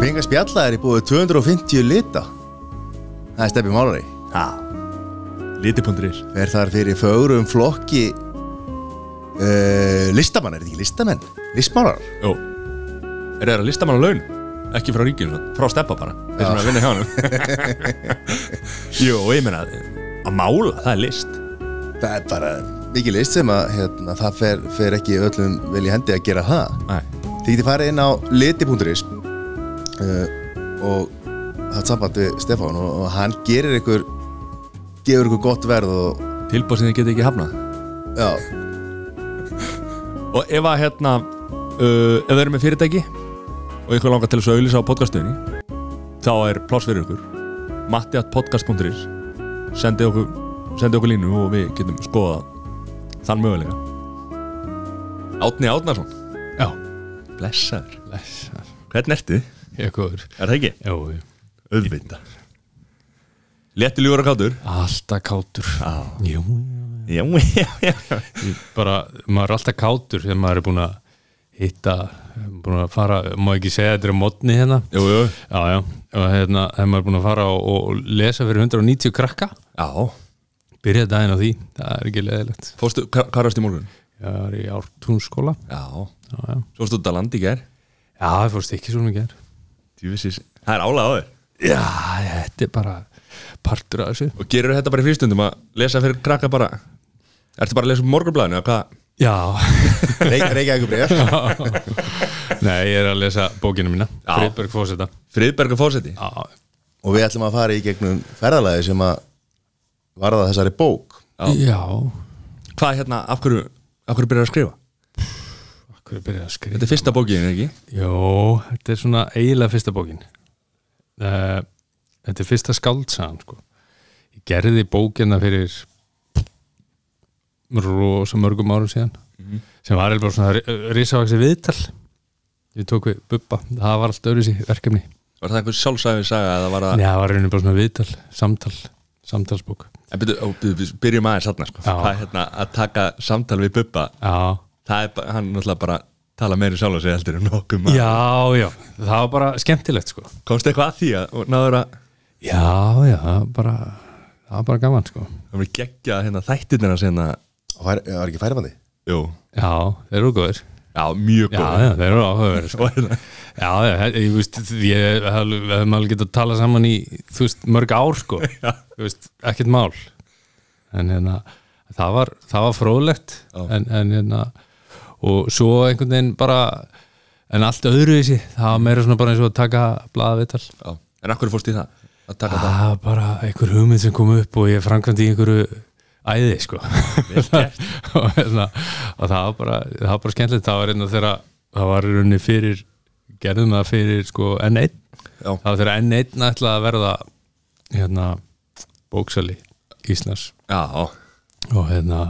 Svinga spjalla er í búið 250 lita. Það er stefni málari. Ha? Liti.is Er þar fyrir fögrum flokki uh, Listamann, er þetta ekki listamenn? Listmálar? Jó Er það að lista mann á laun? Ekki frá ríkinu, frá steppa bara. Þeir sem er að vinna hjá hann og ég meina Að mála, það er list. Það er bara mikið list sem að hérna, það fer, fer ekki öllum vel í hendi að gera það. Nei. Þið getið farið inn á liti.is uh, og hatt samband við Stefán og, og hann gerir ykkur gefur ykkur gott verð og Tilbúð sem þið geti ekki hafnað? Já, Og ef að hérna uh, Ef þið eru með fyrirtæki Og ykkur langar til þess að auðlýsa á podcastunni Þá er pláss fyrir ykkur. Matti.podcast.is Sendi okkur Sendi okkur línu og við getum skoðað Þann mögulega Átni Átnarsson Já, Blessaður. Blessar Hvernig ertu? Ég góður. Er það ekki? Jó, jú. Auðvita Létti ljúra kátur alltaf kátur Já. Jú, Já, já, já. Ég bara, maður er alltaf kátur þegar maður er búin að hitta búin að fara, má ekki segja þetta er á mótni hérna? Jú, jú. Já, já, og hérna, þegar maður er búin að fara og, og lesa fyrir 190 krakka. Já. Byrja daginn á því, það er ekki leðilegt Fórstu, hvað hvað varstu í morgun? Ég er í ártúnskóla Já. Já, Svo út að landi í gær? Já það fórst ekki svona ger Djúvisis Það er álega á þér Já, þetta er bara partur af þessu Og gerur þetta bara í fyrstundum að lesa fyrir krakka bara Ertu bara að lesa um morgunblæðinu eða hvað? Já, Reykja, reykja ykkur breyjar nei, ég er að lesa bókinu mína Já. Friðberg Fósetta Friðberg og fósetti Já, og við ætlum að fara í gegnum ferðalagi sem að varða þessari bók Já. já. Hvað hérna, af hverju, af hverju byrjar að skrifa? Hvað er byrjað að skrifa? Þetta er fyrsta bókin, ekki? Jó, þetta er svona eiginlega fyrsta bókin. Uh, Þetta er fyrsta skáldsagan sko. Ég gerði bókina fyrir rosa mörgum árum síðan sem var alveg svona risavaxi viðtal. Ég tók við Bubba. Það var allt öðru sér verkefni. Var það einhver sjálfsæfi saga var það Nei, það var rauninni bara svona viðtal, samtal samtalsbók. Byrju, byrju, byrju, byrjum aðeins sko. Já. Er hérna að taka samtal við Bubba. Já, Það er bara, hann náttúrulega bara tala meiri sjálf sig heldur en nokkuð maður já, já það var bara skemmtilegt sko Komst eitthvað að því að og náður að Já, já, það var bara það var bara gaman sko Það var geggja hérna þættirna sem að og fær, var ekki færibandi Jú Já, þeir eru góðir Já, mjög Já, góð já, þeir eru áhugaverðir sko. Og hérna Já, já, ég, ég veist, ég hef- við hefum alveg getað að tala saman í, þú veist, mörg ár, sko. Já. Þú veist, ekkert mál. En hérna, það var, það var fróðlegt, Já. en, en hérna, og svo einhvern veginn bara, en allt öðruvísi, það var meira svona bara eins og að taka blaðavital. Já En hverju fórst í það? Að taka það Það? var bara einhver hugmynd sem kom upp og ég framkvæmdi í einhverju æði, sko. og, hérna, og það var bara, það var bara skemmtilegt, það var einhvern þegar, það var í rauninni fyrir, gerðum það fyrir, sko, N1 Já, Það var þegar enn einn ætlaði að verða hérna bóksali Íslands. Já, og hérna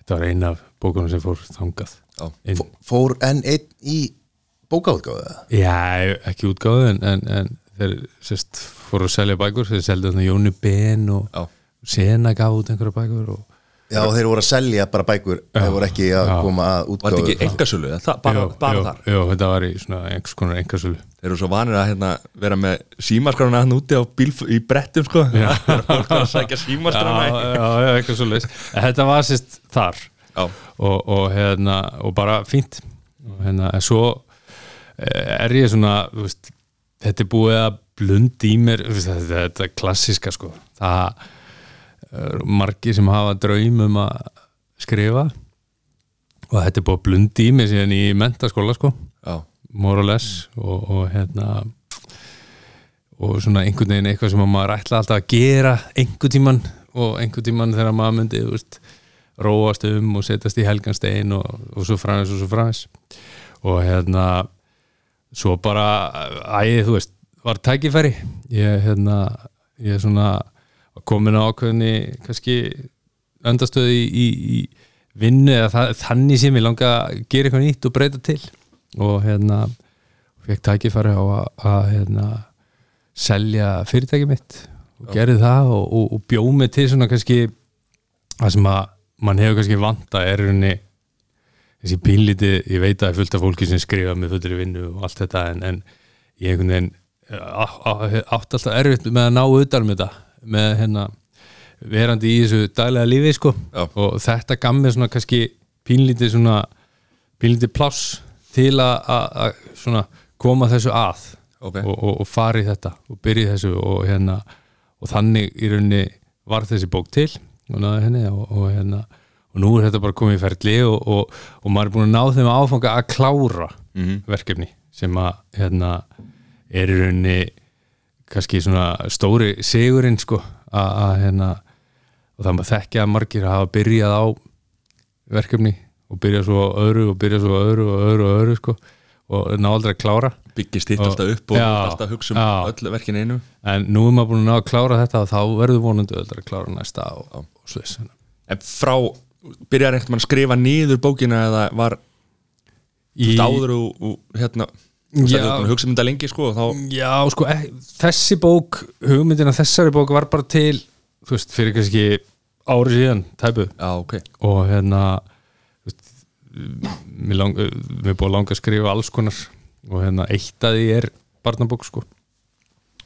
þetta var eina af bókunum sem fór þangað já. inn. fór enn einn í bókaútgáðu Já, ekki útgáðu en, en, en þeir sérst fóru að selja bækur þeir seldi þarna Jóni Ben og já. Sena gaf út einhverja bækur og já og þeir voru að selja bara bækur þeir voru ekki að Já. koma að Var þetta útgáðu ekki engasölu? Bara, Jó, bara þar Jó, þetta var í svona einhvers konar engasölu Þeir eru svo vanir að hérna, vera með símaskrana hann úti á bíl í brettum sko Já Fólk er að sækja Já, símaskrana já, já, leist Þetta var sérst þar Já, og, og, hérna, og bara fínt. Og hérna, en svo eh, er ég svona veist, þetta er búið að blundi í mér veist, þetta, þetta er klassiska sko. Það er margir sem hafa draum um að skrifa. Og þetta er búið að blundi í mér síðan í mentaskóla sko. Já, more or less. Og, og hérna og svona einhvern veginn eitthvað sem að maður ætla alltaf að gera einhvern tíman og einhvern tíman þegar maður myndi veist, róast um og setjast í helgan stein og, og svo fræðis og svo fræðis og hérna svo bara æði þú veist, var tækifæri. Ég hérna ég er svona komin á ákveðni kannski öndastöði í, í, í vinnu eða það, þannig sem ég langa að gera eitthvað nýtt og breyta til. Og hérna fekk tækifæri á að, að hérna, selja fyrirtæki mitt og gerði það og, og, og bjóð mig til svona kannski það sem að mann hefur kannski vanta er í rauninni þessi pínlítið, ég veit að það er fullt af fólki sem skrifa með fullri vinnu og allt þetta en, en ég einhvern veginn á- á- átti alltaf erfitt með að ná utan með þetta með hérna verandi í þessu daglega lífi sko Já. og þetta gaf mér svona kannski pínlítið svona pínlítið pláss til að- svona koma þessu að Ok. og, og, og fara í þetta og byrja í þessu og hérna og þannig í rauninni var þessi bók til og náði henni og, og hérna og nú er þetta bara komið í ferli og, og, og maður er búin að ná þeim áfanga að klára Mhm. verkefni sem að hérna er í rauninni kannski svona stóri sigurinn sko að, að hérna og það maður þekkja að margir hafa byrjað á verkefni og byrjað svo öðru og byrjað svo öðru og öðru og öðru sko og ná aldrei að klára byggist hitt alltaf upp og Já, alltaf hugsa um já. öll verkin einu en nú er maður búin að ná að klára þetta og þá verður vonandi öll að klára næsta og, og svo þess en frá, byrjar ekkert mann að skrifa niður bókina eða var í, áður og, og hérna hugsa um þetta lengi sko þá, Já, sko, e þessi bók hugmyndina þessari bók var bara til þú veist, fyrir kannski ári síðan tæpu. Já ok. Og hérna veist, mér, lang, mér er búið að langa að skrifa alls konar. Og hérna eitt að því er barnabók sko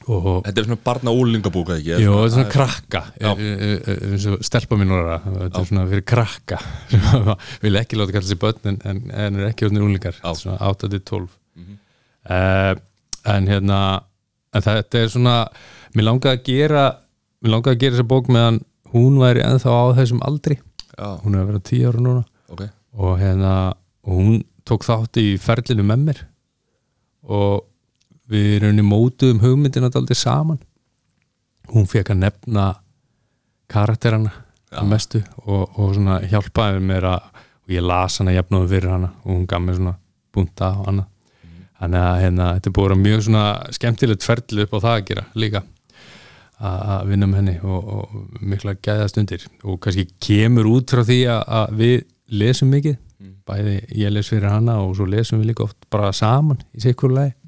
og þetta er svona barna úlingabúk eða ekki Jó, þetta er svona krakka. Eins og stelpa mín orða þetta er svona fyrir krakka. Sem vil ekki láta kalla sér börn en, en, en er ekki orðnir úlingar svona 8-12 mm en hérna en þetta er svona mér langaði að gera mér langaði að gera þessa bók meðan hún væri ennþá á þessum aldri. Já, hún er að vera 10 ára núna. Ok. Og hérna og hún tók þátt í ferlinu með mér. Og við rauninni mótuðum hugmyndina daldið saman. Hún fekk að nefna karakterana að mestu og, og svona hjálpaði mér að og ég las hana jafnóðum fyrir hana og hún gaf mér svona bunta og annað. Þannig að hérna, þetta er búið að mjög svona skemmtilegt ferli upp á það að gera líka að vinna með henni og, og mikla gæða stundir og kannski kemur út frá því að, að við lesum mikið. Bæði ég les fyrir hana og svo lesum við líka oft bara saman í sikkur lagi. já,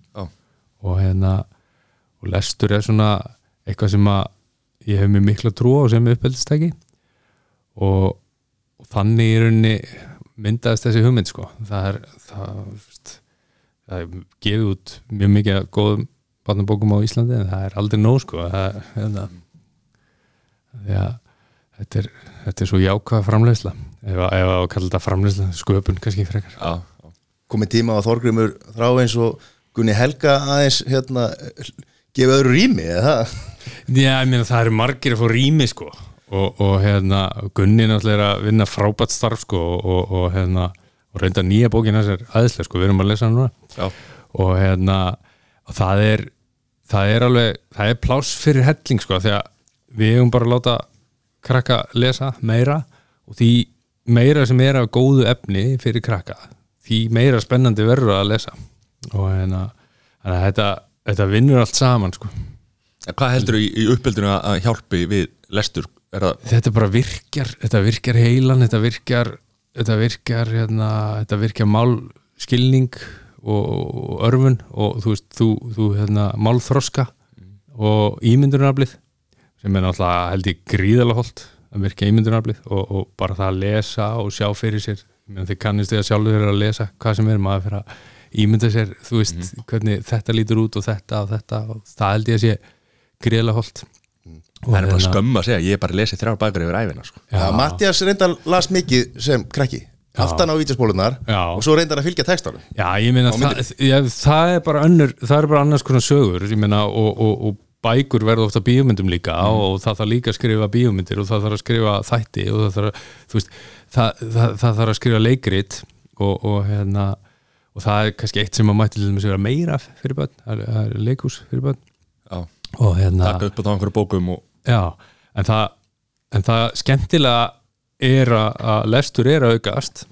og hérna og lestur er svona eitthvað sem að ég hef mér mikla trú á sem uppeldistæki. Og, og þannig í rauninni myndaðist þessi hugmynd sko. Það er það, veist, það er gefið út mjög mikið góðum barnabókum á Íslandi en það er aldrei nóg sko. Það hérna að þetta er, þetta er svo jákvæða framleiðsla ef, að- kalla þetta framleiðsla sköpun kannski frekar. Já. komið tíma á Þorgrymur þrá eins og Gunni Helga aðeins hérna, gefa öðru rými eða það? Já, ég meina það eru margir að fá rými sko og, og hérna Gunni náttúrulega er að vinna frábært starf sko og, og, hérna og reynda nýja bókin hans er aðeinslega sko, við erum að lesa hann núna já. og hérna og það er það er alveg, það er pláss fyrir helling sko því að við hefum bara að láta krakka lesa meira og því meira sem er af góðu efni fyrir krakka, því meira spennandi verður að lesa og hérna þetta, þetta vinnur allt saman sko hvað heldur í, í uppeldinu að- hjálpi við lestur? Er þetta bara virkjar þetta virkjar heilan, þetta virkjar þetta virkjar hérna, þetta virkjar málskilning og, og örfun og þú veist, þú, þú hérna, málþroska og ímyndunaraflið sem er náttúrulega held ég gríðalega holt að virka ímyndunaraflið og, og bara það að lesa og sjá fyrir sér menn þið kannist þið að sjálfur eru að lesa hvað sem er maður fyrir að ímynda sér þú veist, hvernig þetta lítur út og þetta og þetta og það held ég að sé gríðalega holt það er bara skömm að segja, ég er bara lesið þrjár bækur yfir æfina sko. Já. Mattias reyndar las mikið sem krakki. Aftan á vídeospólunar Já. og svo reyndar að fylgja textanum. Já, ég meina það, já, það er bara önnur það er bara annars konar sögur ég meina, og, og, og bækur verða ofta bíómyndum líka og það þarf líka að skrifa bíómyndir og það þarf að skrifa þætti og það þarf að, veist, það, það, það þarf að skrifa leikrit og, og hérna og það er kannski eitt sem að mætti til þess að vera meira fyrir börn, það er, er leikhús fyrir börn. Já, og hérna taka upp á það einhverju bókum og Já, en það, en það skemmtilega er að, lestur er að aukast.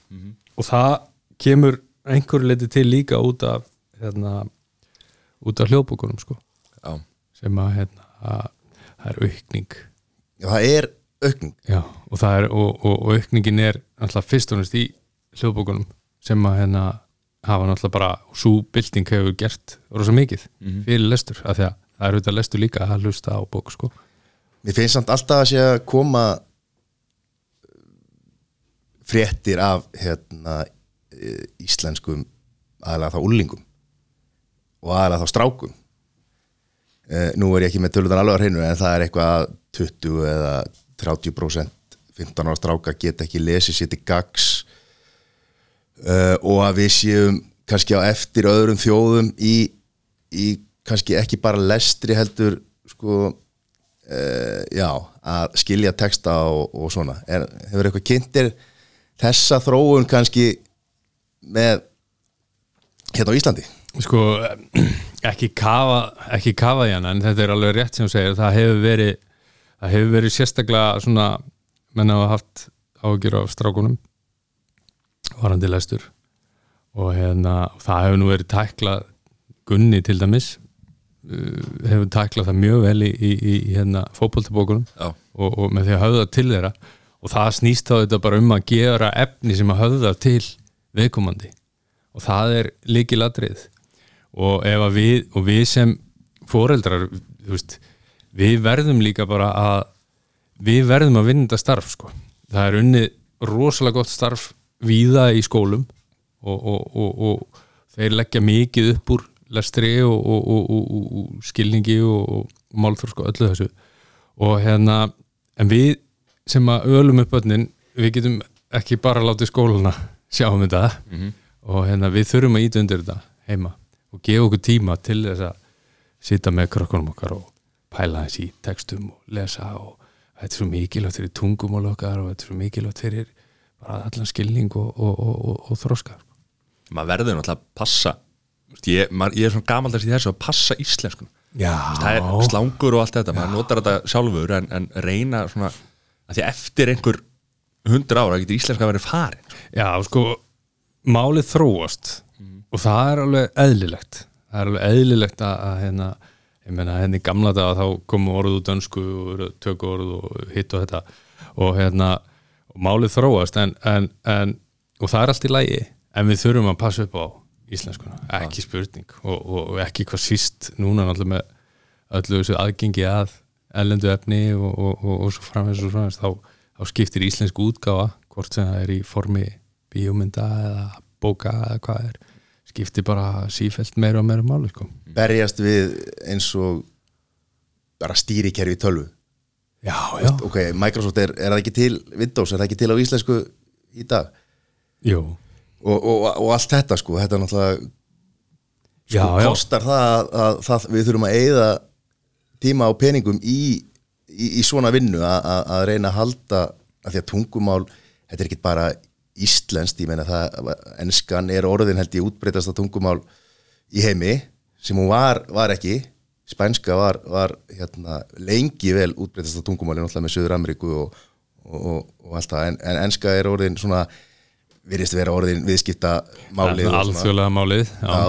Og það kemur einhverju leiti til líka út af hérna, út af hljóðbókunum sko, já, sem að hérna, að, það er aukning. Já, það er aukning. Já, og, er, og, og, og aukningin er alltaf fyrst og næst í hljóðbókunum sem að hérna hafa náttúrulega bara, svo bylting hefur gert rosa mikið fyrir lestur af því að það er auðvitað lestur líka að hlusta á bók sko. Mér finnst samt alltaf að sé að koma fréttir af hérna, eh, íslenskum aðalega þá úlingum og aðalega þá strákum. Uh, nú er ég ekki með töluðan alveg á hreinu en það er eitthvað 20 eða 30% 15 ára stráka geta ekki lesið sér til gags uh, og að við séum kannski á eftir öðrum þjóðum í, í kannski ekki bara lestri heldur sko uh, já, að skilja texta og, og svona. Er, hefur eitthvað kynntir þessa þróun kannski með hérna á Íslandi? Sko ekki kafa, ekki kafa í hana en þetta er alveg rétt sem þú segir. Það hefur verið, það hefur verið sérstaklega svona, menn hafa haft ágjur af strákunum varandi lestur og hérna, það hefur nú verið tæklað Gunni til dæmis uh, hefur tæklað það mjög vel í, í, í hérna fótboltabókunum Já. og, og með því að höfða til þeirra og það snýst þá þetta bara um að gera efni sem að höfða til viðkomandi og það er líkilatrið og ef að við og við sem foreldrar veist, við verðum líka bara að við verðum að vinna þetta starf sko. það er unnið rosalega gott starf víða í skólum og, og, og, og þeir leggja mikið upp úr lestri og, og, og, og, og skilningi og, og málþrósk og öllu þessu. Og hérna en við sem að ölum upp öllin við getum ekki bara látið skóluna sjá um þetta. Og hérna við þurfum að íta undir þetta heima og gefa okkur tíma til þess að sitja með krökkunum okkar og pæla þessi í textum og lesa og þetta er svo mikilvægt fyrir tungumál okkar og þetta er svo mikilvægt fyrir bara allan skilning og, og, og, og, og þroska maður verður náttúrulega að passa ég, maður, ég er svona gamaldags í þessu að passa íslenskun Já, það er slangur og allt þetta maður notar þetta sjálfur en, en reyna svona að því að eftir einhver hundur ára getur íslenska verið farin Já, sko, málið þróast og það er alveg eðlilegt. Það er alveg eðlilegt að, að hérna, ég meina, henni í gamla daga þá komu orð úr dönsku og töku orð og hitt og þetta. Og hérna, og málið þróast en, en, en, og það er allt í lægi en við þurfum að passa upp á íslenskuna, ekki spurning. Og, og, og ekki hvað síst núna náttúrulega með öllu þessu aðgengi að ellendu efni og, og, og, og svo framvegis og framvegis þá, þá skiptir íslensk útgáfa hvort sem það er í formi bíómynda eða bóka eða hvað er skiptir bara sífelt meira og meira máli sko. berjast við eins og bara stýrikerfi tölvu Já, já, ok, Microsoft er, er það ekki til Windows, er það ekki til á íslensku í dag? Og, og, og allt þetta sko, þetta er náttúrulega sko, Já, kostar það að, að, það við þurfum að eyða tíma og peningum í, í, í svona vinnu að, að, að reyna að halda að því að tungumál, þetta er ekki bara íslenskt, ég meina það enskan er orðin held ég útbreytasta tungumál í heimi sem hún var, var ekki spænska var, var hérna, lengi vel útbreytasta tungumáli náttúrulega með Söður Ameríku og, og, og, og allt það en, en enska er orðin svona virðist vera orðin viðskipta málið svona- Alþjóðlega málið já. Já,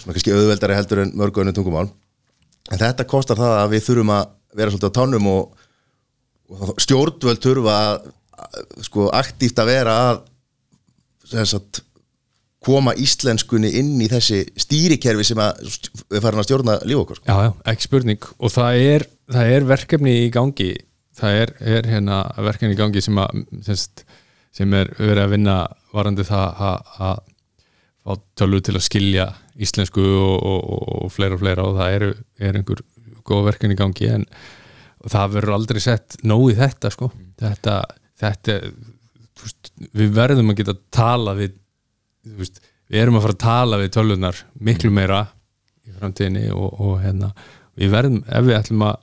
svona kannski auðveldari heldur en mörgu önnu tungumál en þetta kostar það að við þurfum að vera svolítið á tánum og, og stjórnvöld þurfa að, að sko aktíft að vera að sem sagt, koma íslenskunni inn í þessi stýrikerfi sem að við farin að stjórna líf okkur sko. já, já, ekki spurning. Og það er, það er verkefni í gangi. Það er, er hérna verkefni í gangi sem, að, sem er verið að vinna varandi það að fá tölvu til að skilja íslensku og, og, og, fleira og fleira. Og það eru, er einhver góð verkefni í gangi en það verður aldrei sett nóg í þetta sko. Þetta, þetta við verðum að geta tala við veist, við erum að fara að tala við tölvunar miklu meira í framtíðinni og, og hérna við verðum, ef við ætlum að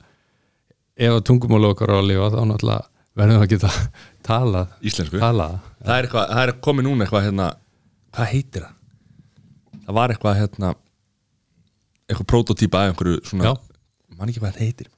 ef að tungumála okkar á að lifa þá náttúrulega verðum við að geta talað íslensku talað það er, eitthvað, það er komið núna eitthvað hérna, hvað heitir það? það var eitthvað hérna eitthvað prototýpa af einhverju svona Já. man ekki hvað það heitir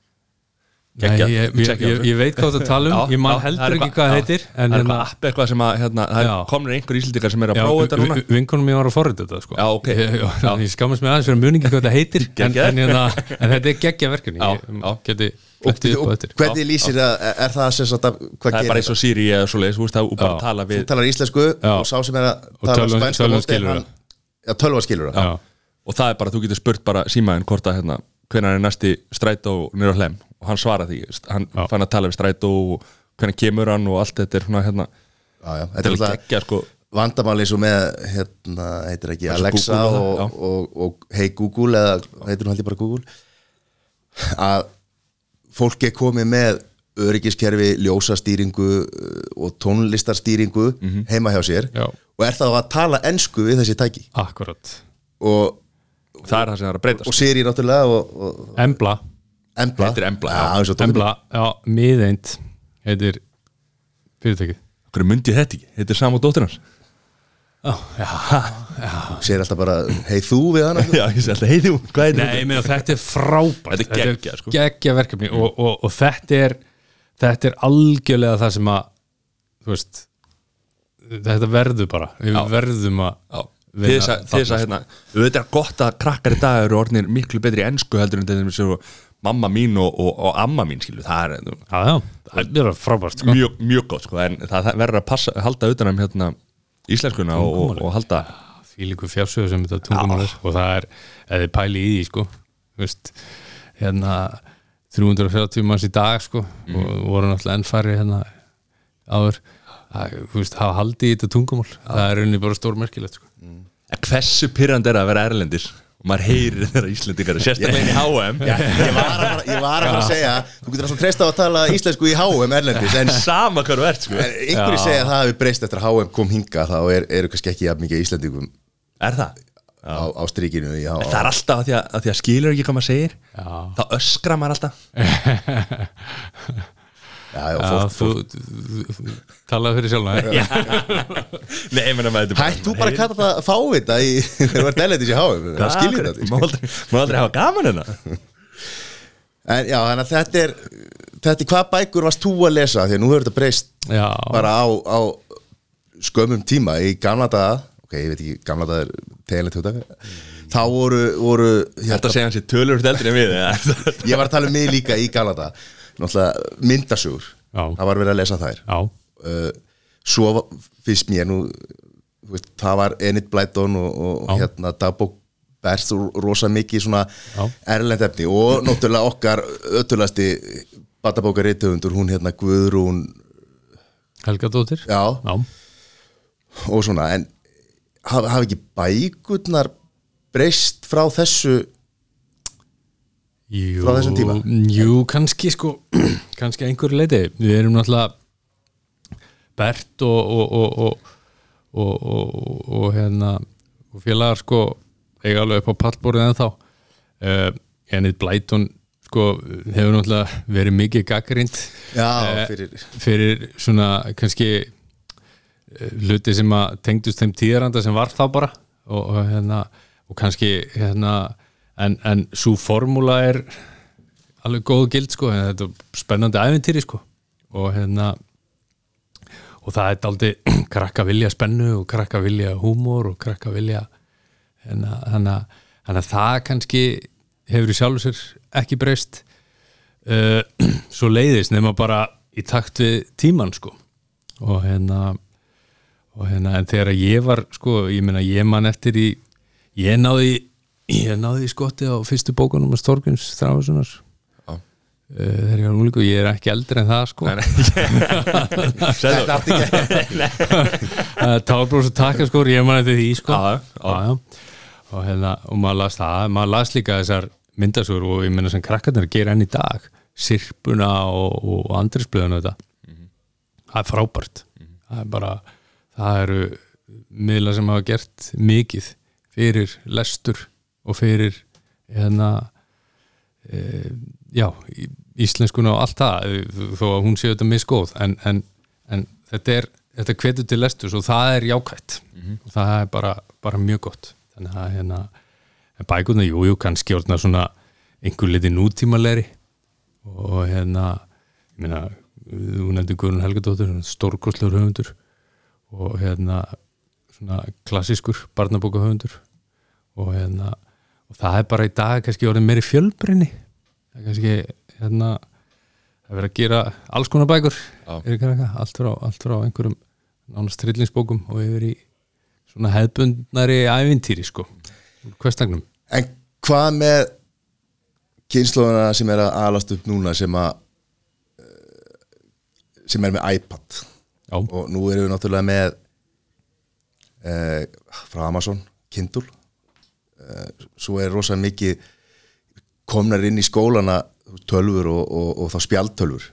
Nei, ég, ég, ég, ég veit hvað það tala um, Já, ég man já, það heldur ekki hvað það já. heitir það er eitthvað app eitthvað sem að hérna, það Já. komnir einhver íslendingar sem er að prófa þetta núna vinkonum mér var að forrita þetta sko. Já, ok. ég, ég, ég skammast mig aðeins fyrir muningi hvað þetta heitir en, Geggjað. en, hérna, en þetta er geggja verkefni Já, ég já. geti og, flettið upp á og þetta hvernig lýsir það, er, er það sem sagt að hvað það er bara eins og Siri eða svo leiðis, þú það og Já. talar íslensku Já. og sá sem er að Og tala spænska já, tölva skilur það Já. og það er bara, þú getur spurt bara símaðin hvort að hérna, hvenær er næsti strætó nýra hlem og hann svarar því veist, hann Já. fann að tala við strætó og hvenær kemur hann og allt þetta er svona hérna, Já, þetta er alltaf- geggja sko. vandamál eins og með hérna, heitir ekki Alexa Google og og, og, Hey Google eða heitir hún held ég bara Google? Að fólk er komið með öryggiskerfi, ljósastýringu uh, og tónlistarstýringu Mhm. heima hjá sér Já. og er það að tala ensku við þessi tæki. Akkurat. Og, það er það sem er að breytast. Og Siri náttúrulega og, og Embla, Embla, Heitir Embla, já, já. og. Embla, já, miðeint heitir fyrirtækið. Hverju myndi þetta ekki, þetta er sama dóttir hans. Já, já, Sér alltaf bara, hei þú við hana já, ég sé alltaf, hei þú, hvað er Nei, ég meina þetta er frábært. Þetta er geggjað, sko. geggja verkefni og, og, og þetta er þetta er algjörlega það sem að þú veist þetta verður bara, við Já. verðum að Til þess að, þess að hérna, auðvitað er gott að krakkar í dag eru orðinir miklu betri í ensku heldur en þeim sem mamma mín og, og, og amma mín skilu, það er Já, já, það er frábært sko. mjög, mjög gott sko, en það, verður að passa, halda utan um hérna, íslenskuna og, og, halda því líku fjársögur sem þetta tungumál er og það er, eða pæli í því sko, veist hérna 330 manns í dag sko Mhm. og voru náttúrulega enn færri hérna áður þú veist, hafa haldið í þetta tungumál. Það er rauninni bara stórmerkilegt sko. En hversu pyrrandi er að vera erlendis og maður heyrir þeirra Íslendingar. Sérstaklega inn í HM. Já, ég var að fara, ég var að, fara að segja Þú getur alltaf treyst á að tala íslensku í HM erlendis En sama þú ert sko. En einhverju segja að það hafi breyst eftir að HM kom hinga Þá er, eru kannski ekki jafn mikið Íslendingum er það? á, á strikinu í, á, það er alltaf að því að, að því að skilur ekki hvað maður segir. Já. þá öskra maður alltaf Já, já, Já, fólk, þú, þú, þú talaði fyrir sjálf Nei, ég meina maður þetta er Hætt þú bara að kalla það fávita í, þegar þú ert erlendis í HM Það skiljið þetta Má aldrei, hafa gaman hérna. En já, þannig að þetta er Þetta er hvað bækur varst þú að lesa? Því að nú hefur þetta breyst Já, bara á, á skömmum tíma. Í gamla daga ok, ég veit ekki, gamla daga er teginlega tjóta þá voru, voru Þetta segja hans ég tölur eldri en við eða? ég var að tala um mig líka í gamla daga náttúrulega myndasugur Já. það var verið að lesa þær. Uh, svo finnst mér nú veist, það var Enid Blyton og, og hérna dagbók berst rosa mikið svona erlend efni. Og náttúrulega okkar ötulasti batabókar reytöfundur hún hérna Guðrún Helga Dóttir. Já, já, og svona en hafa, hafa ekki bækurnar breyst frá þessu Jú, Frá þessum tíma? Jú, kannski sko kannski einhverju leiti við erum náttúrulega Bert og og, og, og, og, og, og hérna og félagar sko eiga alveg upp á pallborðið en þá uh, Enid Blyton sko hefur náttúrulega verið mikið gaggrind já, Eh, fyrir fyrir svona kannski eh, hluti sem að tengdust þeim tíðaranda sem var þá bara. Og, og hérna og kannski hérna en, en svo formúla er alveg góð gild sko. En þetta er spennandi æfintýri sko. Og hérna og það er daldi krakka vilja spennu og krakka vilja húmor og krakka vilja hérna, hérna, hérna það kannski hefur í sjálfu sér ekki breyst uh, svo leiðist nema bara í takt við tíman sko. Og hérna og hérna en þegar ég var sko ég meina ég man eftir í ég náði ég náði í skotti á fyrstu bókunum með Storgins Þráðssonar Já. uh, þegar ég var núlíku og ég er ekki eldri en það sko. Þetta átti ekki Tárbróðs og takkaskór, ég man eftir því sko. Já. já. Og, hérna, og maður las það, maður las líka þessar myndasögur og ég meina sem krakkarnir gera enn í dag, sirpuna og, og andrisblöðuna þetta. Það er frábært. Það er bara, það eru miðla sem hafa gert mikið fyrir lestur og fyrir hérna e, já, íslenskuna og allt það e, þó að hún sé þetta misgóð en, en, en þetta er þetta hvetur til lestus og það er jákvætt. Og það er bara, bara mjög gott. Þannig að hérna bækurna, jú, jú, kannski orðna svona einhver liti nútímalegri. Og hérna ég meina, þú nefndi Guðrun Helgadóttur stórkostlegur höfundur. Og hérna svona klassískur barnabóka höfundur og hérna og það er bara í dag kannski orðin meiri fjölbrinni það er kannski hérna það er verið að gera alls konar bækur eitthvað, allt frá, allt frá einhverjum nánast trillingsbókum og yfir í svona hefðbundnari ævintýri sko, hverstagnum en hvað með kynnslóðuna sem er að alast upp núna sem að eh, sem er með iPad? Já, og nú erum við náttúrulega með uh, frá Amazon, Kindle svo er rosa mikið komnar inn í skólana tölfur og, og, og þá spjaltölfur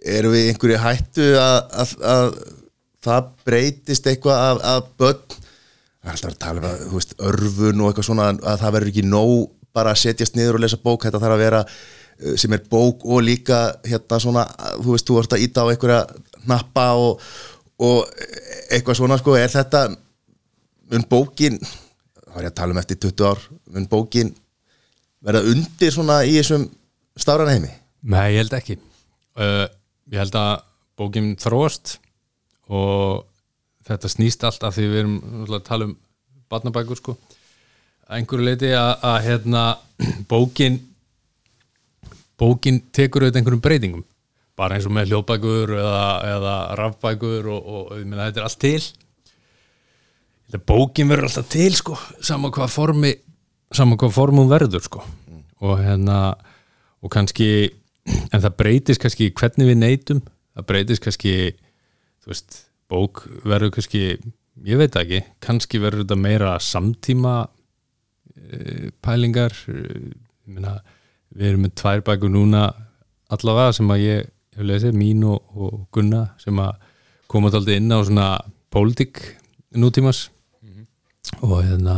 erum við einhverju hættu að, að, að það breytist eitthvað af, af börn? Það er alltaf að tala um að, veist, örfun og eitthvað svona að það verður ekki nóg bara að setjast niður og lesa bók, þetta þarf að vera uh, sem er bók og líka hérna svona, þú veist, þú ert að íta á einhverja nappa og, og eitthvað svona, sko, er þetta mun bókin þá er ég að tala um eftir 20 ár mun bókin verða undir svona í þessum stafran heimi? Nei, ég held ekki. Uh, Ég held að bókin þróast og þetta snýst allt af því við erum að tala um barnabækur sko. Einhverju leiti að, hérna bókin bókin tekur auðvitað einhverjum breytingum. Bara eins og með hljóðbækur eða, eða rafbækur og, og meina þetta er allt til þetta bókin verður alltaf til sko sama hvað formi sama hvað form hún verður sko. Og hérna og kannski en það breytist kannski hvernig við neytum það breytist kannski þú veist, bók verður kannski ég veit ekki, kannski verður þetta meira samtíma e, pælingar e, ég meina, við erum með tvær bækur núna allavega sem að ég hef lesið, mín og, og Gunna sem að koma alltaf inn á svona pólitík nútímas og hérna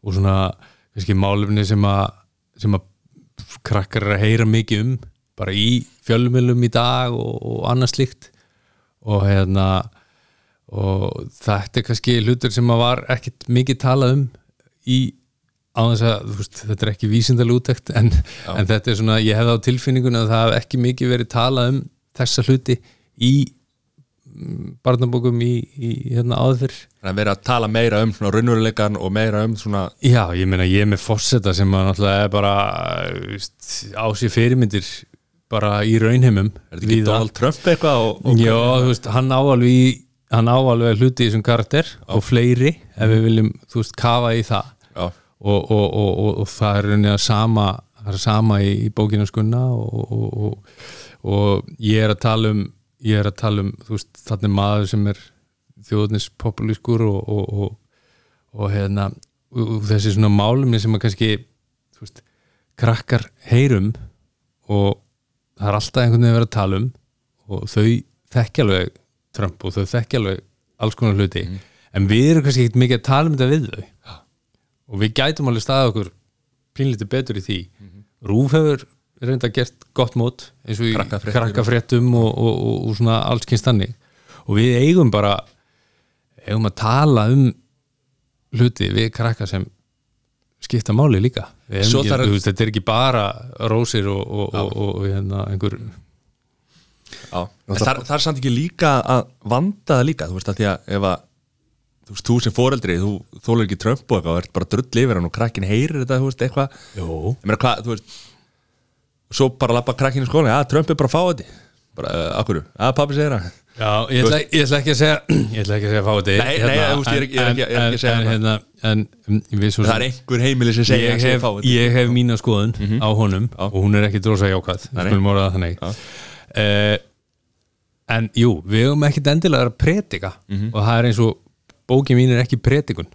og svona kannski málefni sem að sem að krakkar er að heyra mikið um bara í fjölumilum í dag og, og annað slíkt. Og hérna og þetta er kannski hlutur sem að var ekkit mikið talað um í á þess að veist, þetta er ekki vísindal útækt en, en þetta er svona, ég hefði á tilfinningun að það hef ekki mikið verið talað um þessa hluti í barnabókum í, í hérna áður Þannig að vera að tala meira um svona raunveruleikan og meira um svona Já, ég meina ég er með fórseta sem að náttúrulega er bara á sér fyrirmyndir bara í raunheimum. Er þetta ekki. Donald Trump eitthvað og, og Já, þú veist, hann áalvi hann áalveg hluti í þessum karakter og fleiri, ef við viljum þú veist, kafa í það. Já, og, og, og, og, og það er rauninni að sama það er sama í, í bókinu skunna og, og, og, og ég er að tala um ég er að tala um, veist, þannig maður sem er þjóðnis populískur og, og, og, og hérna og þessi svona málumni sem að kannski veist, krakkar heyrum og það er alltaf einhvern veginn að vera að tala um og þau þekkja alveg Trump og þau þekkja alveg alls konar hluti. En við erum kannski ekkert mikið að tala um þetta við þau. Og við gætum alveg staðið okkur pínlítið betur í því. Rúf hefur reynda gert gott mót eins og í Krakkafréttum. og, og, og, og svona alls kynst þannig og við eigum bara eigum að tala um hluti við krakka sem skipta máli líka ekki, þarf- þú veist, þetta er ekki bara rósir og, og, og, og hérna, einhver þar, þar er samt ekki líka að vanda það líka, þú veist að því að ef að þú veist, þú sem foreldri, þú þólar ekki Trump og eitthvað og ert bara drull yfir hann og krakkin heyrir þetta, þú veist, eitthvað Jó. ég meina hvað, þú veist svo bara lappa krakkin í skóla, já, Trump er bara að fá þetta. Bara, uh, akkur, að pappi segir það. Já, ég ætla, ég ætla ekki að segja ég ætla ekki að segja fá þetta. Nei, nei, þú veist, ég er ekki- ég er ekki- ég ekki að segja en, hérna, en við svo það er einhver heimili sem segir ég að segja hef, fá þetta. ég hef mína skoðun á honum Já. og hún er ekki drosa jákvæð. Nei, nei. skulum orða það þannig. Já. uh, en jú, við höfum ekkit endilega að vera að predika og það er eins og bókin mín er ekki predikun.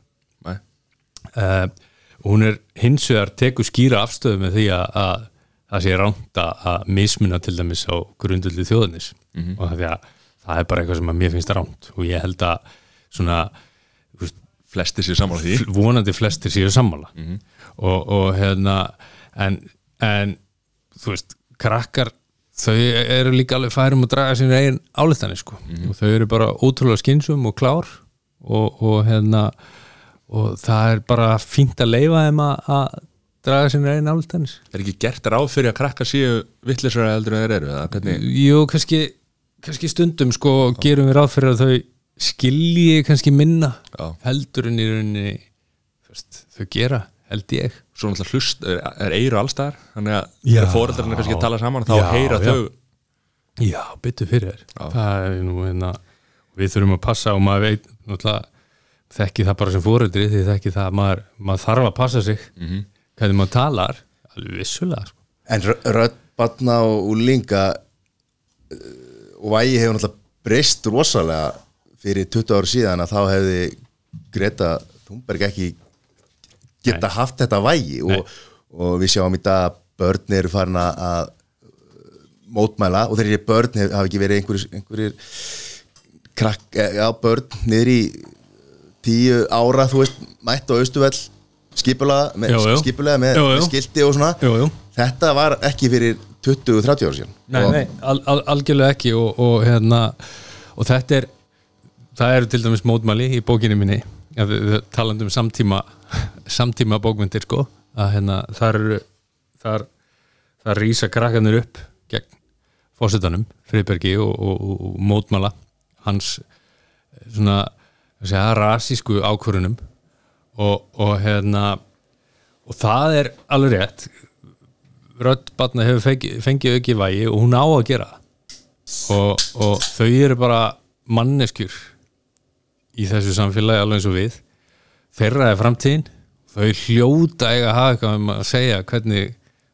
Nei. uh, hún er hins vegar tekur skýra afstöðu með því að, að það sé ránt að mismuna til dæmis á grundulli þjóðanis og því að það er bara eitthvað sem að mér finnst ránt. Og ég held að svona þú veist, flesti sér saman á því vonandi flestir séu sammála. Og, og hérna en, en þú veist krakkar þau eru líka alveg færum að draga sín eigin álittanir sko. Og þau eru bara ótrúlega skynsum og klár og, og hérna og það er bara fínt að leifa þeim að draga sín eigin álittanir er ekki gert ráð fyrir að krakka séu vittlisara heldur en þeir eru hvernig Jú, kannski, kannski stundum sko gerum við ráð fyrir að þau skilji kannski minna Já. heldur en í rauninni þau gera, held ég svo náttúrulega hlust er, er eiru allstaðar þannig að Já. þegar fóreldrarnir kannski að tala saman þá Já, heyra já. þau Já, byttu fyrir Já. það er nú hérna við þurfum að passa og maður veit náttúrulega þekki það bara sem fóreldri því þekki það að maður, maður þarf að passa sig Mhm. Hvernig maður talar alveg vissulega sko. En rö- rödd batna og úlinga og vægi hefur náttúrulega breyst rosalega fyrir 20 ári síðan að þá hefði Greta Thunberg ekki geta haft þetta vægi. Og, og við sjáum í dag að börn eru farin að- að mótmæla og þeir eru börn hafa ekki verið einhverjir, einhverjir krakk, eh, já, börn niður í tíu ára, þú veist, mætt á Austuvell skipulega með, Jú, jú. skipulega með, Jú, jú. með skilti og svona Jú, jú. þetta var ekki fyrir 20-30 ára síðan Nei, og, nei, al, al, algjörlega ekki og, og, hérna, og þetta er það eru til dæmis mótmæli í bókinni minni ja, við, við talandi um samtíma samtíma bókmyndir sko að hérna, þar eru þar, þar rýsa krakkanir upp gegn fósitanum Friðbergi og, og, og, og mótmæla hans svona segja, rasísku ákvörunum og, og hérna og það er alveg rétt. Rödd batna hefur fengið, fengið auki vægi og hún á að gera og, og þau eru bara manneskjur í þessu samfélagi alveg eins og við. Þeirra er framtíðin. Þau hljóta eiga að hafa eitthvað um að segja hvernig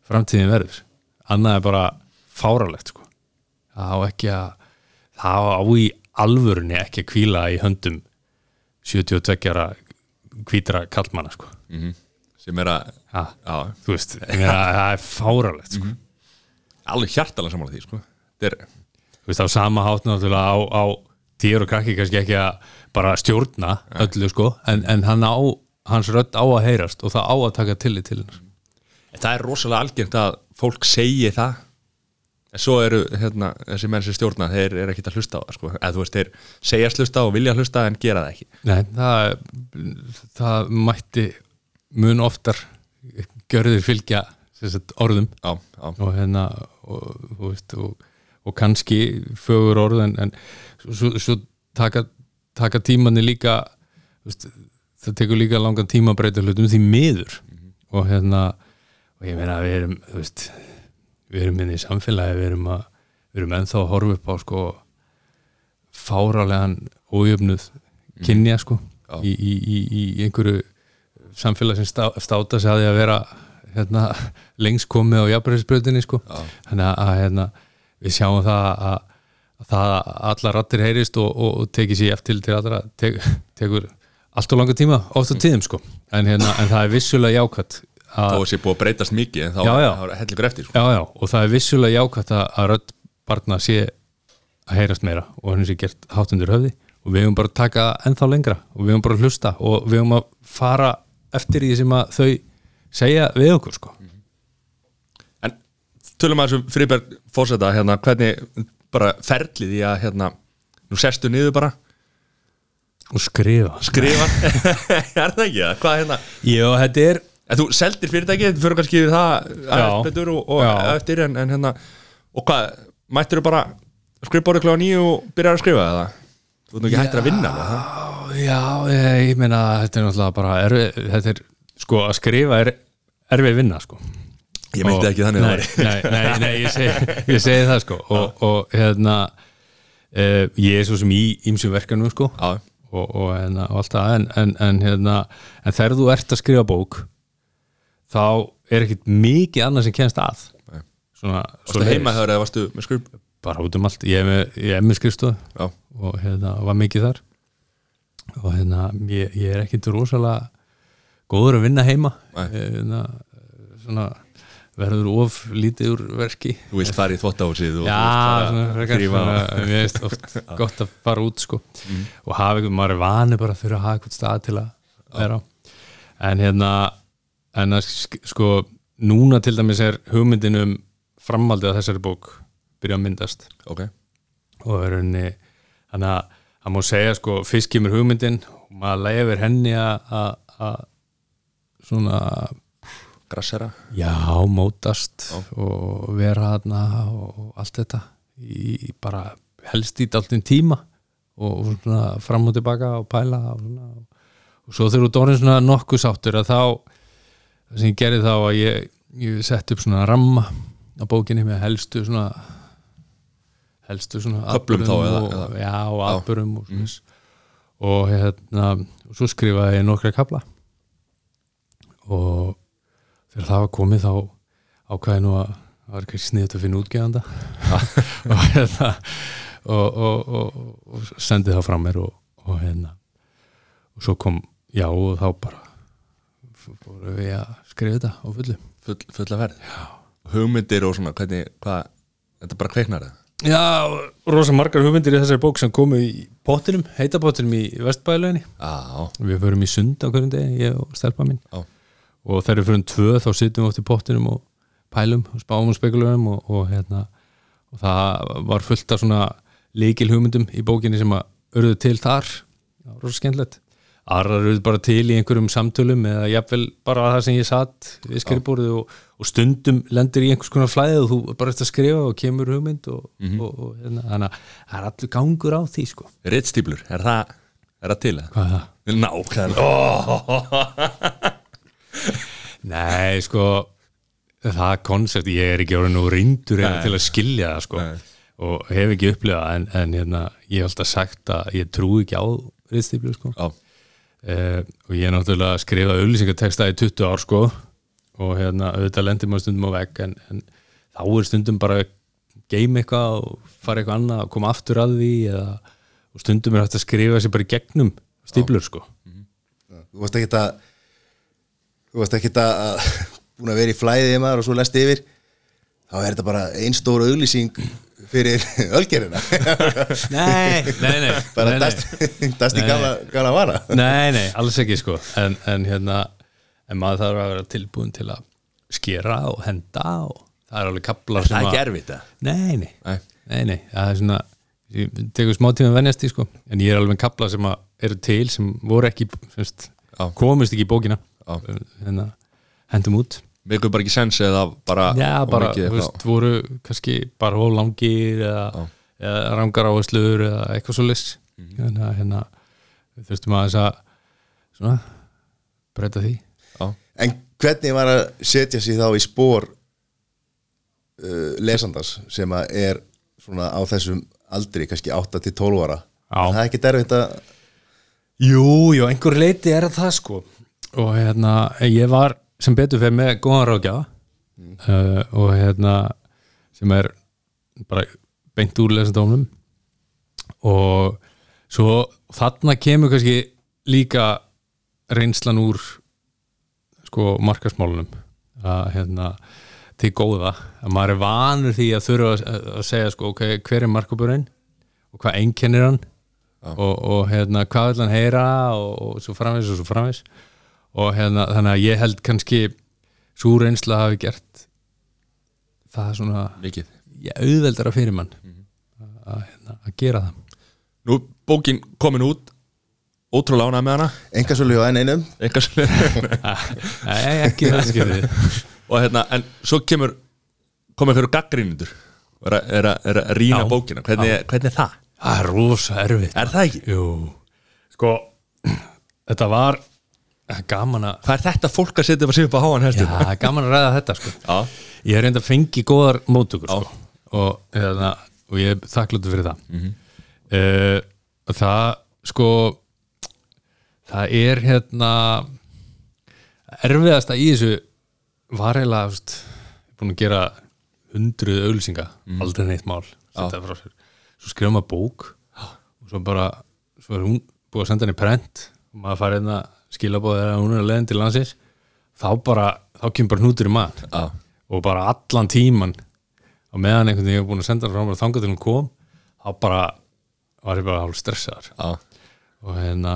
framtíðin verður. Annað er bara fáralegt sko. það á ekki að það á í alvörunni ekki að kvíla í höndum 72 ára hvítra kallmanna sko. sem er að þú veist, það er fáralegt sko. alveg hjartalega samanlega því sko. er þú veist, á sama náttúrulega á, á týr og krakki kannski ekki að bara stjórna öllu sko, en, en hann á hans rödd á að heyrast og það á að taka tillit til hennar. Það er rosalega algengt að fólk segi það en svo eru hérna, þessi menn sem stjórna þeir eru ekkert að hlusta á það sko. eða þú veist, þeir segjast hlusta og vilja hlusta en gera það ekki. Nei, það, það mætti mun oftar görðir fylgja sagt, orðum. Já, já, og hérna og, og, veist, og, og kannski fögur orð en, en svo, svo taka, taka tímanni líka veist, það tekur líka langan tíma að breyta hlutum því miður. Og hérna og ég meina við erum þú veist, við erum inn í samfélagi við erum, að, við erum ennþá að horfa upp á sko fáralegan ójöfnuð kynja sko Já. í, í, í, í einhverju samfélag sem stá, státa sig að því að vera hérna, lengst komið á jafnbæðisbröðinni sko. Já. þannig að, hérna, við sjáum það að, að það að allar rattir heyrist og, og, og tekið sér eftir til allra tek, tekur allt og langa tíma oft á tíðum sko. en, hérna, en það er vissulega jákvætt þó að, að sé búið að breytast mikið en þá Já, já. þá er hellingur eftir sko. já, já, og það er vissulega jákvætt að, rödd barna sé að heyrast meira og hann sé gert hátundur höfði og við höfum bara að taka ennþá lengra og við höfum bara að hlusta og við höfum að fara eftir því sem að þau segja við okkur sko. en tölum að þessu Friberg fórseta hérna, hvernig bara ferlið í að hérna, nú sestu niður bara og skrifa skrifa er það ekki það? Hvað hérna Já, þetta er En þú seldir fyrirtæki, þetta fyrir kannski það aðeins Já. betur og, og Já. eftir en, en hérna, og hvað, mættir þú bara skrifbórið kljóða nýju og byrjar að skrifa eða? Þú ert nú ekki hættir að vinna með það? Já, ég, ég meina þetta er náttúrulega bara erfi, þetta er, sko, að skrifa er erfið vinna, sko Ég meinti Og- ekki þannig nei, það nei, nei, nei, ég segi, ég segi það, sko og, og hérna uh, ég er svo sem í ýmsum verkanum, sko Já, og, og, hérna, og allt það en, en, en, hérna, en þegar þú ert að skrifa bók þá er ekkit mikið annað sem kennst að. Svona, varstu heima þegar eða varstu með skrif? bara út um allt, ég er með, ég Já, og hérna var mikið þar. Og hérna ég, ég er ekkit rosalega góður að vinna heima. Ég, hérna, svona verður of lítið úr verki. Þú vilt fara í þvóttahúsið og Já, mér veist oft gott að fara út sko. Og hafa einhvern, maður er vani bara að þurfa að hafa einhvern stað til að vera á. En hérna en að sk- sko, núna til dæmis er hugmyndin um framhaldið að þessari bók byrja að myndast. Ok, og er henni þannig að það má segja sko fyrst kemur hugmyndin og maður leifir henni að svona grassera. já, mótast Já. og vera þarna og allt þetta í bara helst í dálítinn tíma og svona fram og tilbaka og pæla og, svona, og svo þú dórið svona nokkuð sáttur að þá það sem ég gerði þá að ég, ég sett upp svona ramma á bókinni með helstu svona helstu svona Köflum þá, atburðum eða- og, eða- já, og atbyrjum og, mm. og hérna og svo skrifaði ég nokkra kapla og þegar það var komið þá ákvæði nú að það var ekki sniðt að finna útgefanda. Og hérna og, og, og, og sendi það frá mér og, og hérna. Og svo kom, já og þá bara fórum við að skrifa þetta á fullu. Full, fulla verð Já. hugmyndir og svona, hvernig, hvað þetta bara kveiknar það Já, rosa margar hugmyndir í þessari bók sem komu í pottinum, heitapottinum í Vestbæðilöginni við förum í sund á hverjum degi, ég og stelpa mín. Já. og þegar við förum tvö þá sittum við oft í pottinum og pælum og spáum og spekulum og, og, hérna, og það var fullt af svona líkil hugmyndum í bókinni sem að urðu til þar, rosa skemmtilegt aðrar urðu bara til í einhverjum samtölum eða jafnvel bara það sem ég satt við skrifbúrið og, og stundum lendir í einhvers konar flæði og þú bara eftir að skrifa og kemur hugmynd og, og, og hérna, þannig að það er allur gangur á því sko Rittstíplur, er það er það til það? Hvað er það? Nákvæmlega oh. Nei, sko það koncept, ég er ekki orðin nú Nei. til að skilja það sko Nei. og hef ekki upplifað en, en hérna, ég hef alltaf sagt að ég trúi ekki á riðstíflu sko Já, uh, og ég er náttúrulega að skrifa auðlýsingateksta í 20 ár sko. Og hérna, auðvitað lendir maður stundum á vegg en, en þá er stundum bara að geima eitthvað og fara eitthvað annað og koma aftur að því eða, og stundum er hægt að skrifa sér bara í gegnum stíflur sko. Þú varst ekki að þú varst ekki að búin að vera í flæðið maður og svo lest yfir. Þá er þetta bara ein stór auglýsing fyrir ölgerina Nei, nei, nei bara nei, nei. dasti, dasti Nei. gala, gala vara. Nei, nei, alls ekki sko. En, en hérna, en maður þarf að vera tilbúin til að skera og henda og það er alveg kaplar það er ekki erfitt það Nei, nei, Nei. nei, það er svona, ég tekur smá tíma að venjast í sko, en ég er alveg kaplar sem að eru til sem voru ekki semst, komist ekki í bókina. Hérna, hendum út Megur bara ekki sens eða bara Já, bara, þú veist, voru kannski bara of langir eða, eða rangar áherslur eða eitthvað svo list Mhm. hérna, hérna við þurftum aðeins að svona, breyta því Já. en hvernig var að setja sig þá í spór uh, lesandars sem að er svona á þessum aldri, kannski 8 til 12 ára Já. það er ekki derfitt að Jú, jú, einhver leiti er það sko og hérna, ég var sem betur fyrir með góðan ráðgjafa uh, og hérna sem er bara beint úr lesandónum og svo þarna kemur kannski líka reynslan úr sko markasmálunum að hérna til góða, að maður er vanur því að þurfa að, segja sko ok, hver er markaburinn og hvað einkennir hann og, og hérna hvað vil hann heyra og, og svo framvis og svo framvis og hérna þannig að ég held kannski svo reynsla hafi gert það svona Mikið. Ég auðveldara fyrir mann að, hérna, að gera það. Nú bókin komin út. Ótrúlega ánægð með hana. Engasölu hjá enn einum. Nei, ekki það skilði Og hérna, en svo kemur Komið fyrir gaggrínindur Er að, er að, er að rýna Já. bókina. Hvernig, hvernig er það? Það er rosa erfitt Er það ekki? Jú, sko þetta var gaman að Hvað er þetta fólk að setja upp að á háan Já, hestum? er gaman að ræða þetta sko. Já. Ég er reynda að fengi góðar móttökur sko. og, hérna, og ég er þakkláttur fyrir það. Mm Það sko það er hérna erfiðasta í þessu var er búin að gera hundruð auglýsinga aldrei neitt mál svo skrifa maður bók og svo bara svo er hún búið að senda henni prent og maður farið hérna skilabóð þegar hún er að leiðin til landsins þá bara, þá kemur bara hnútur í maður Já. og bara allan tíman og meðan einhvern veginn ég hef búin að senda hann frá mér og þangað til hún kom þá bara var ég bara hálf stressaður Já. og hérna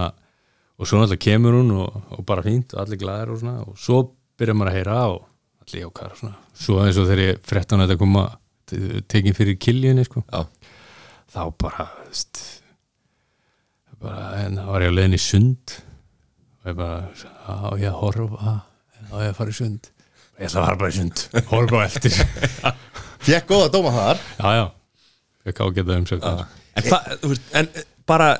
og svo náttúrulega kemur hún og, og bara fínt og allir glæðir og svona og svo byrjar maður að heyra og allir jákar og svona svo eins og þegar ég fréttan að þetta koma te- tekin fyrir kiljunni sko Já. þá bara veist, bara hérna var ég að leiðin í sund og ég bara á ég að horfa á ég að fara í sund? Ég ætla að fara bara í sund. Horfa á eftir. Já fekk góða dóma þar. Já ég ágæta umsögn En hvað, þú veist, en eh, bara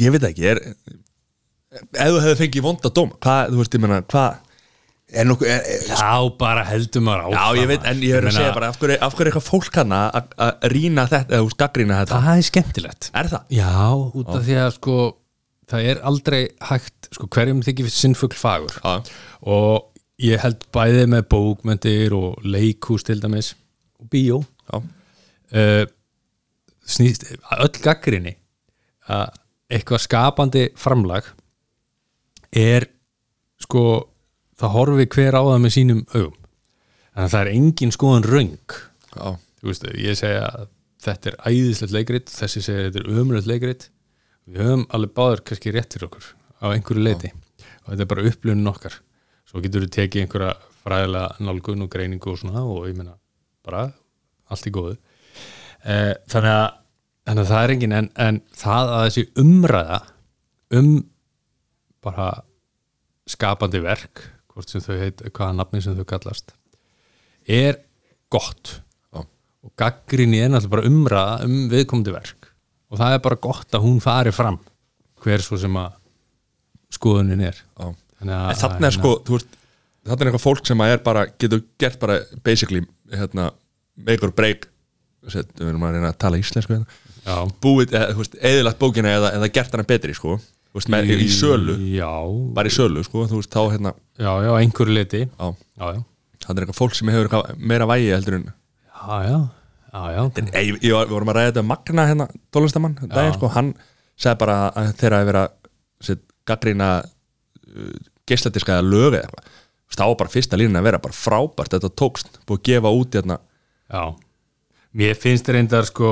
Ég veit ekki, er Ef þú hefði fengið vonda dóm Hvað, þú veist, ég meina, hvað er nokkuð, er, er, Já, bara heldur maður áfram Já, ég veit, en ég er að segja bara Af hverju, er eitthvað fólk hana að- rýna þetta Eða gaggrýna þetta? Það er skemmtilegt. Er það? Já, út af því að sko það er aldrei hægt sko, hverjum þykir sinnfugl fagur. Já. og ég held bæði með bókmyndir og leikhús til dæmis. Og bíó. Uh, snýst öll gaggrinni að eitthvað skapandi framlag er sko það horfi hver á það með sínum augum. Þannig að það er engin skoðan röng. Veist, ég segja að þetta er æðislegt leikrit, þessi segja að þetta er ömulegt leikrit við höfum alveg báður kannski rétt fyrir okkur á einhverju leiti og þetta er bara upplunum okkar. Svo getur við tekið einhverja fræðilega nálgun og greiningu og svona og ég meina bara allt í góðu. Eh, þannig, að, þannig að það er engin en, en það að þessi umræða um bara skapandi verk hvort sem þau heit, hvaða nafni sem þau kallast er gott. Já, og gaggrinni er náttúrulega bara umræða um viðkomandi verk og það er bara gott að hún fari fram hver svo sem að skoðunin er. Já. Þannig að- En þannig er sko, þú veist Þannig er eitthvað fólk sem að er bara, getur gert bara basically, hérna make or break. Við erum að reyna að tala íslensku hérna. Búið, eðilagt bókina eða, eða gert hana betri, sko. Veist, með, í sölu, já, bara í sölu, sko þú veist, þá hérna, já, já, einhverju leiti já. Já, já, þannig er eitthvað fólk sem hefur meira vægi heldur en já, já, já, já. Við vorum að ræða þetta um Magna hérna, tónlistamann, daginn, sko, hann sagði bara að þeirra að vera sér, gaggrína uh, geisladiska eða lög eða eitthvað. Þá var bara fyrsta línan að vera bara frábært þetta tókst, búið að gefa út hérna. Já, mér finnst reyndar sko,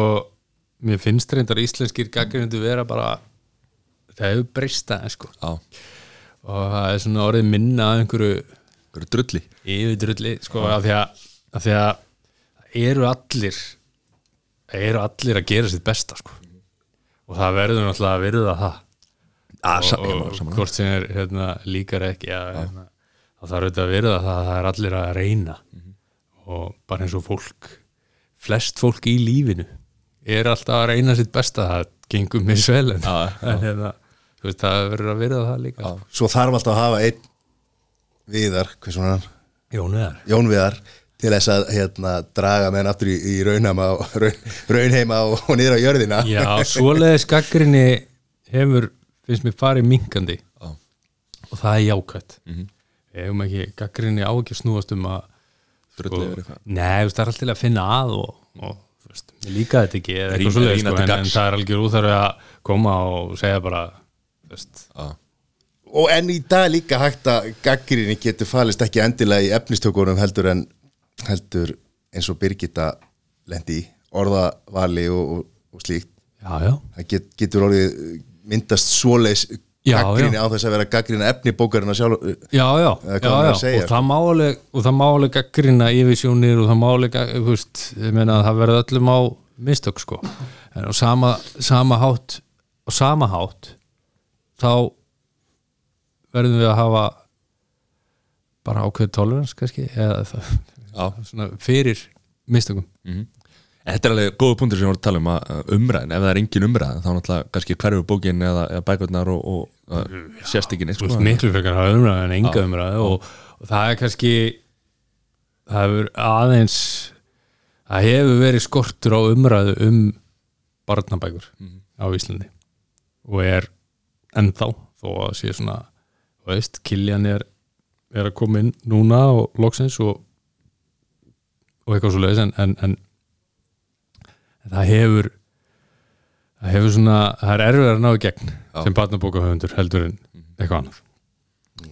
mér finnst reyndar íslenskir gaggrindu vera bara það hefur breyst aðeins sko. Á, og það er svona orðið minna að einhverju einhverju drulli. yfirdrulli sko af því að, af því að það eru allir það eru allir að gera sitt besta sko. Og það verður náttúrulega að virða það. Að, og, og, var saman hvort sem er hérna, líkar ekki að, hérna, þá þarf auðvitað að virða það að það er allir að reyna. Mhm. og bara eins og fólk flest fólk í lífinu er alltaf að reyna sitt besta það gengur misvel en, Já, en hérna, veist, það verður að virða það líka Já. Svo þarf alltaf að hafa einn viðar, Jón Veðar Jón Viðar til þess að hérna, draga menn aftur í, í raunheima og, raun, raunheima og, og niður á jörðina Já, svoleiðis gaggrinni hefur, finnst mér farið minkandi Já. og það er jákvætt Mhm. hefum ekki, gaggrinni á ekki að snúast um að eitthvað Nei, þú veist, það er alltaf til að finna að og, og þú veist, líka þetta ekki eða eitthvað svoleiðis, sko, en, en það er algjör úþarfi að koma og segja bara þú veist, Já. og enn í dag líka hægt að gaggrinni getur falist ekki endilega í efnistökunum heldur en heldur eins og Birgitta lendi í orðavali og, og, og slíkt Já, já, það get, getur orðið myndast gaggrinni já. á þess að vera gaggrinni efni bókarinn að sjálf já, já, já, já. segja, og það má alveg og það má alveg gaggrina yfirsjónir og það má alveg, gag- þú veist, ég meina að það verður öllum á mistök, sko en á sama, sama hátt á sama hátt þá verðum við að hafa bara ákveð tolerans kannski, eða það, Já. svona fyrir mistökum Mhm. En Þetta er alveg góða punktur sem við vorum að tala um að umræðin, ef það er engin umræðin þá náttúrulega kannski hverju bókin eða, eða bækurnar og, og uh, sérst ekki neitt sko. miklu frekar hafa umræðu en enga umræðu og, og það er kannski það hefur aðeins það hefur verið skortur á umræðu um barnabækur á Íslandi og er ennþá þó að sé svona þú veist, Kiljan er, er að koma inn núna og loksins og, og eitthvað svo leiðis en, en, en, en það hefur það hefur svona, það er erfið að ná í gegn Já. sem barnabókahöfundur heldur en eitthvað annað.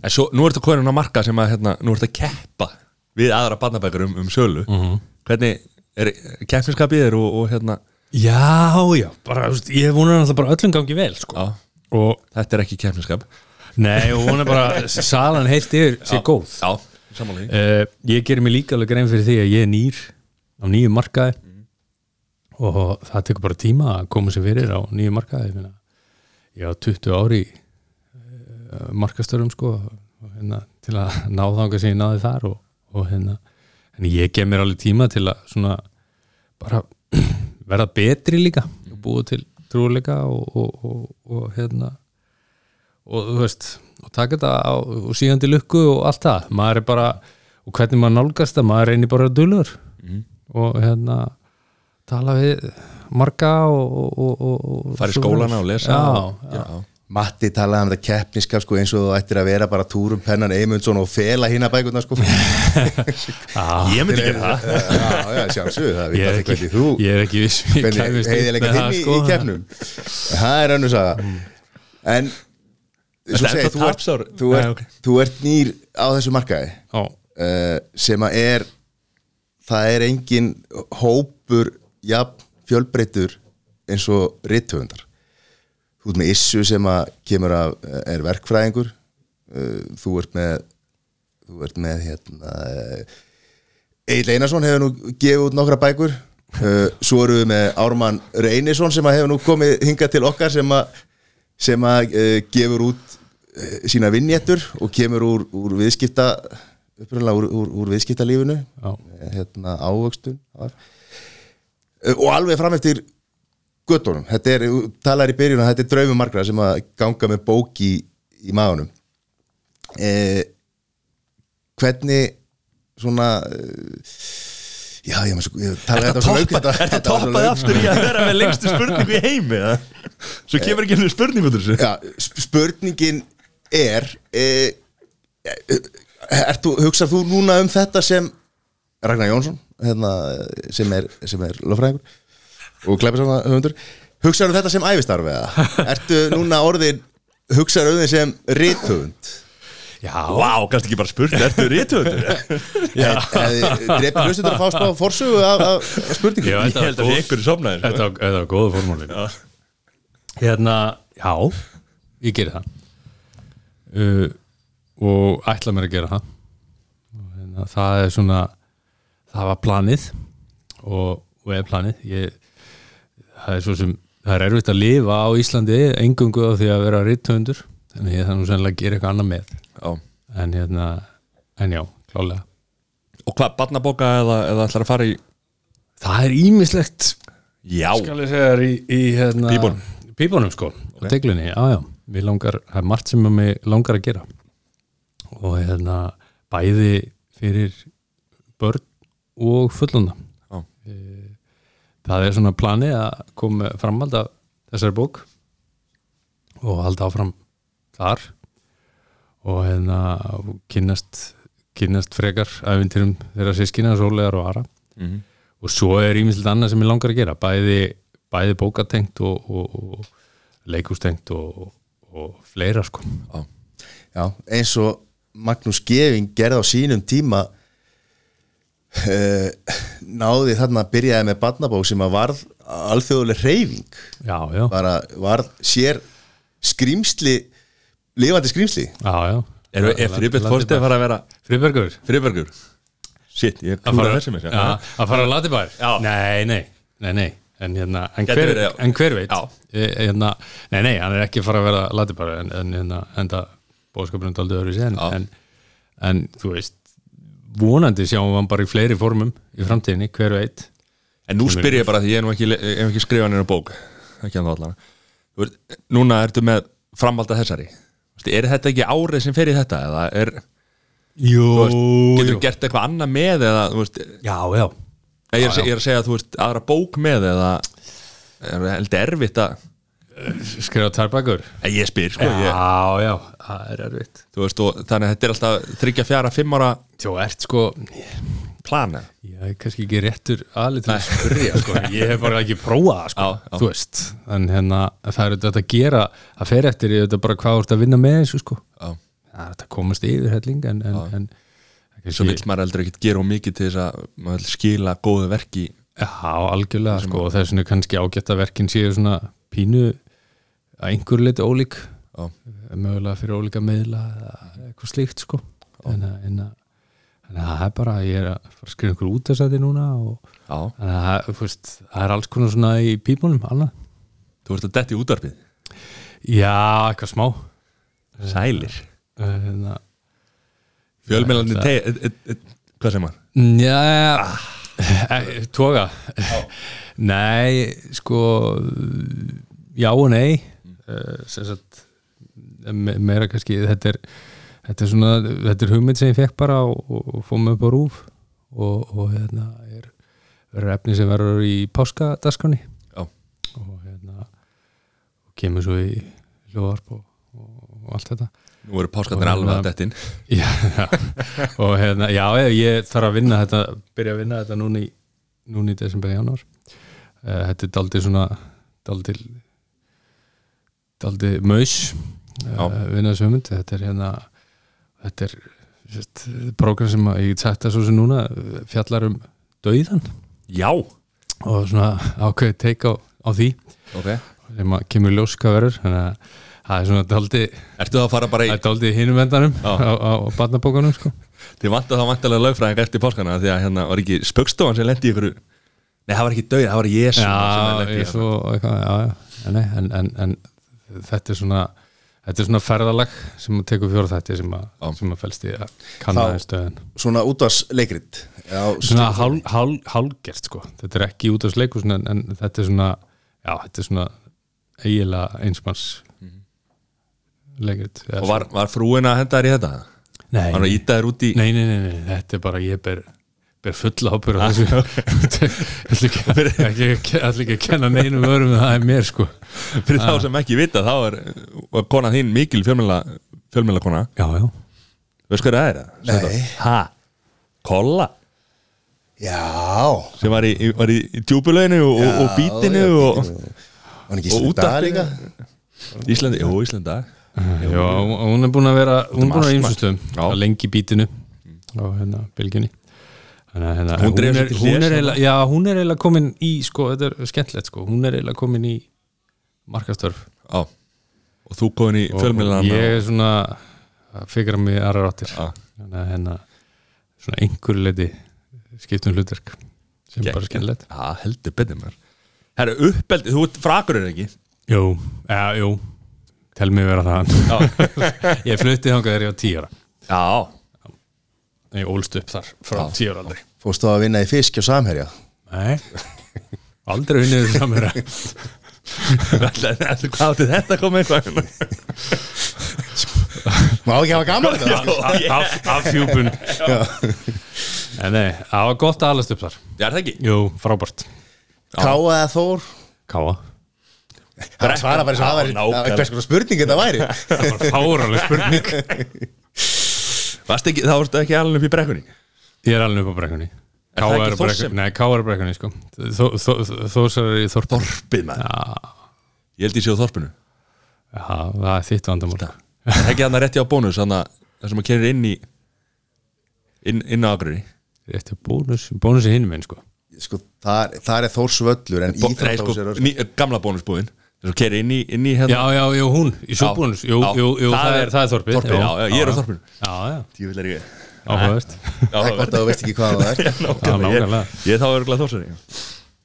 En svo, nú ertu konin á marka sem að hérna, nú ertu að keppa við aðra barnabækur um, um sölu. -hmm. Hvernig er keppniskapið er og, og hérna? Já, já, bara, veist, ég vonar náttúrulega bara öllum gangi vel, sko. Já, og, þetta er ekki keppniskap. Nei, og vonar bara salan heilt yfir sé góð. Já, uh, Ég gerir mig líka alveg grein fyrir því að ég er nýr á nýju markaði og það tekur bara tíma að koma sér fyrir á nýju markaði. Ég, á 20 ári uh, markastörum sko og, hérna, til að ná þanga sem ég náði þar og, og hérna en ég gef mér alveg tíma til að svona bara verða betri líka og búa til trúleika og, og, og, og hérna og þú veist og taka þetta á og síðandi lukku og allt það, maður er bara og hvernig maður nálgast það, maður reynir bara að dulur og hérna tala við marga og, og, og, og Fara í skólana og lesa já, og, já. já. Matti talaði um þetta keppniskap sko, eins og þú ættir að vera bara túrum pennan Eymundsson og fela hína bækurna sko. Ah, Ég myndi gera það já, já, það ég, er að ekki, hvernig þú ég er ekki viss um heiðilega það, í, sko. í keppnum það er önnur saga en svo Þetta er segi, þú, ert, þú, Nei, ert, ok. þú ert nýr á þessu markaði uh, sem að er það er engin hópur jafn fjölbreytur eins og rithöfundar. Þú ert með Issu sem að kemur af er verkfræðingur uh, þú ert með þú ert með hérna Egil Einarsson hefur nú gefið út nokkra bækur. Uh, svo eru við með Ármann Reynisson sem að hefur nú komið hingað til okkar sem að sem að uh, gefur út sína vinnjettur og kemur úr, úr viðskipta upprænlega úr, úr, úr viðskiptalífinu. Já, hérna ávöxtun uh, og alveg fram eftir göttunum, þetta er, talar í byrjun þetta er draumum margra sem að ganga með bók í, í maðunum eh, hvernig svona eh, já, ég, ég, ég tala þetta það svo toppa- er það toppaði aftur í að vera með lengstu spurningu í heimi eða? Svo kemur ekki henni spurningu úr þessu. Já, sp- spurningin er eh, er þú, hugsar þú núna um þetta sem Ragnar Jónsson hérna, sem er, sem er lofræðingur og glæpisama höfundur hugsar um þetta sem æfistarfi eða? Ertu núna orðin hugsar um þið sem rithöfund? Já, Vá, kannski ekki bara spurt, ertu rítuður? dreipir hlustundur að fá spá forsögu af, spurningum? Já, Ég held að ég einhverju sofnaði sko. Þetta var, góða formúlin Hérna, já Ég geri það uh, Og ætla mér að gera það. Og hérna, Það er svona Það var planið Og, og er planið. Ég, Það er svo sem Það er erfitt að lifa á Íslandi engungu á því að vera ritthöndur Þannig ég þannig sennilega að gera eitthvað annað með. Já. En hérna, en já, klálega. Og hvað, barnabóka eða, eða ætlar að fara í Það er ímislegt Já, skal ég segja þér í, í hérna, Pípunum. pípunum sko, og teglunni, já já við langar, það er margt sem mig langar að gera og hérna bæði fyrir börn og fullunda Já. það er svona plani að koma framhald af þessari bók og halda áfram þar og hérna kynnast kynnast frekar æfintyrum þeirra sískina, Sólegar og Ara Mhm. og svo er ímislegt annað sem ég langar að gera bæði, bæði bókatengt og, og, og leikustengt og, og fleira sko. Já, Já, eins og Magnús Geving gerði á sínum tíma uh, náði þarna að byrjaði með barnabók sem að varð alþjóðuleg reyfing já, já, bara varð sér skrýmsli lifandi skrýmsli já, já. Er, er Friðbjörn Fórstið að fara að vera Friðbergur Friðbergur? Shit, ég að klúra já, að fara að Latibær nei, nei, nei, nei en, hérna, en, hver, verið, en hver veit? E, hérna, nei, nei, hann er ekki að fara að vera Latibær en, en hérna, enda bóðskapurinn daldið öðru sér en, Já. en, en þú veist vonandi sjáum við hann bara í fleiri formum í framtíðinni, hver veit? En nú spyr ég bara því ég er nú ekki, ekki skrifað nýra bók ekki allan. Þú veist, Núna ertu með framhald að þessari. Er þetta ekki árið sem fer í þetta eða er, Jú, veist, getur þú gert eitthvað annað með eða veist, Já, já ég, er, að seg- ég er að segja að þú veist aðra bók með eða er heldur erfitt að Skrifa tærbækur Nei, ég spyr sko ég, Já, já, það er erfitt veist, og, þannig að þetta er alltaf þryggja fjara, fimm ára Þú ert sko plana Ég er kannski ekki réttur aðlið til að spyrja sko. Ég hef bara ekki prófað sko. Já, já. Þú veist En hérna, það er þetta að gera að fer eftir í þetta bara hvað þú ert að vinna með þessu sko. Já. Það er þetta að komast yfir helling en, en, en Svo vill maður heldur ekkert gera of mikið til þess að skila góðu verki. Já, algjörlega sko, og vegna er kannski ágætt að verkin séu svona pínu að einhver leiti ólík. Já. mögulega fyrir ólíka miðla eða eitthvað slíkt sko. En, að- að- að það er bara ég er að fara að skrifa einhver út að sæti núna og að það, veist, það er alls konar svona í pípunum, annað. Þú ert að detti útvarpið? Já, eitthvað smá. Sælir. Uh, hérna, Fjölmjölandi et, et, et, Hvað sem maður? Já, ah. toga Nei, sko já og nei uh, sem sagt me- meira kannski, þetta er þetta er svona, þetta er hugmynd sem ég fekk bara og, fóð mig upp á rúf og, og hérna er verður efni sem verður í páskadaskránni Já. og hérna og kemur svo í hljóðarp og, og, og allt þetta Nú eru páskarnir alveg hérna- að dettin. Já, og hérna, já, ég, þarf að vinna þetta, byrja að vinna þetta núna í, núna í desember januar uh, þetta er daldið svona daldið daldið maus uh, vinnaðsumund þetta er hérna þetta er sérst, program sem að, ég sagt það svo sem núna uh, fjallar um dauðan Já, og svona ákveðið teika á, á því. Ok. Sem að kemur ljóska verður. Þannig að það er svona daldi Ertu það að fara bara í það er daldi hinum vendanum á, á, á barnabókunum sko. Þið vantar þá vantarlega lögfræðing eftir páskana því að hérna var ekki spöggstofan sem lendi í ykkur Nei, það var ekki döið, það var Jésu sem Já, nei, en, en, en þetta er svona þetta er svona ferðalag sem að tekur fjóra þetta sem að, Já. sem að felst í að kanna aðeins stöðin Svona útvarsleikrit Já, svona hál, hál, hálgert sko. Þetta er ekki út af sleikus en, en þetta er svona já, þetta er svona eiginlega einsmanns leikrit Og var, var frúin að henda þér í þetta? nei, Hann var að íta þér út í nei, nei, nei, nei, þetta er bara ég ber, ber fulla ábyrð á þessu ætla ekki, ekki, ekki, ætla ekki að kenna neinum örum en það er mér sko Fyrir þá sem ekki vita, þá er var kona þín mikil fjölmjöla fjölmjöla kona já, já, Veist hvað það er? það? Nei. Ha? Kolla? Já Sem var í, í- var í, í djúbulöginu og, og, og bítinu já, og, bítinu. Var ekki og Íslanda útvarpinu. líka Íslandi, jú, Íslanda já og hún er búin að vera hún er búin að vera Já. að lengi bítinu og hérna bylginni hérna, Hún er, er eiginlega, já, hún er eiginlega komin í sko, þetta er skemmtilegt sko, hún er eiginlega komin í markastörf Já. Og þú komin í og, og fjölmjölan ég er svona að fikra mig aðra ráttir Já. hérna svona einhverju leiti skiptum hlutverk sem er bara skemmtilegt. Já, heldur betur mér Herra, uppeldi, þú ert frakur er ekki? Jú, ja, jú, tel mig vera það. Ég flutti þangað þegar ég var tíu ára. Já. Ég ólst upp þar frá Já. tíu ára aldrei Fórstu að vinna í fisk og samherja? Nei, aldrei vinnið þér samverða Hvað átti þetta að koma eitthvað? Má ekki hafa gaman af, afhjúpun Nei, nei, það var gott að alast upp þar. Já, er það ekki? Jú, frábært. Káa eða Þór? Káa Það svara bara sem Já, það væri nákvæmlega. Hvers konar spurning þetta væri? Það var fáraleg spurning. Varst ekki, þá varstu ekki alveg upp í brekkunni? Ég er alveg upp á brekkunni. Það Káa ekki á Þórsem? brekkunni Nei, Káa á brekkunni, sko. Þó- þó- Þórsar í Þorp Þorpið maður. Já, Ég held ég sé á þorpinu. Já, það er þitt vandamál Það er ekki hann að rétti á bónus Þannig að það sem að kerir inn í inn, inn á agrari Rétti á bónus. Bónus er hinum einn, sko. Sko, það er Þórsvöllur En sko, íþróttahús er ný, Gamla bónusbúðin Að kerir inn í, inn í hérna? Já, já, já, hún, í sjóbónus Jú, Já. jú, jú, það er, það er Þorpið. Þorpið, já, já, ég er á þorpinu. Já, já, Ég vil er ég. Áhugavert. Já, Það er gott að þú veist ekki hvað það er. Já, Nákvæmlega, ég, ég er þá örgulega þórsari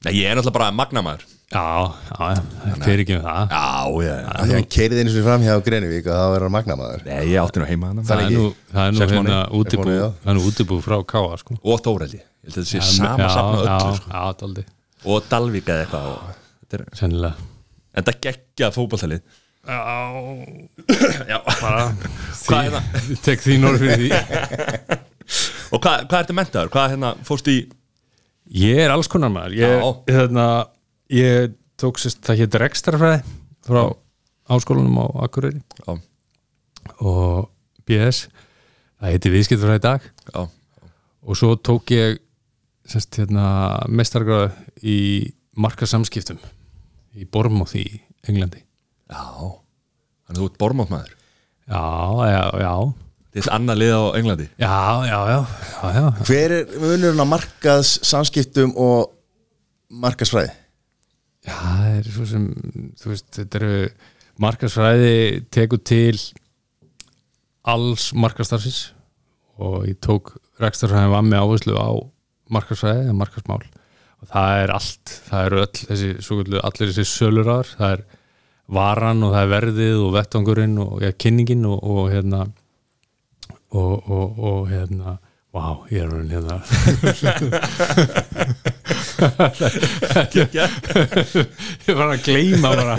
Nei, ég er náttúrulega bara magnamaður. Já, já, já, fyrir ekki með það. Já, já, já. Því hann keirið einu sem fram hjá Grenivík og það verður magnamaður. Nei, ég átti nú heima hann Það er nú, það er nú Sex hérna mánuði. útibú, mánuði, já. það er nú útibú frá Káa, sko. Og Þóreldi Ég held að þetta sé sama safna öllu Já, sko. já, daldi, Og Dalvík eða eitthvað og Þetta er sennilega En það geggjað fótballtalið Já, Já. Bara Hvað er því, tek því norð fyrir því. Og hvað, hvað ertu mentaður? Hvað hérna fórst í Ég er alls konar maður. Ég, Já. hérna, ég tók sérst, það hétt rekstrarfræði frá háskólanum á Akureyri. Já, og BS það heiti viðskiptafræði í dag. Já, og svo tók ég sérst, hérna, mestargráð í markasamskiptum í Bournemouth í Englandi. Já. Þannig að þú ert bormáttmaður Já, já, já. Þetta er annað lið á Englandi? Já, já, já, já, já. Hver er munurinn á markaðs samskiptum og markaðsfræði? Já, það er svo sem þú veist, þetta eru markarsfræði tekur til alls markarstarfsins og ég tók rekstarfræðin var með áherslu á markarsfræði eða markarsmál og það er allt, það eru öll þessi, kallu, allir þessi sölurar það er varan og það er verðið og vettvangurinn og ja, kynningin og, og hérna og, og, og hérna Vá, ég er hann hérna. Ég var að gleyma bara.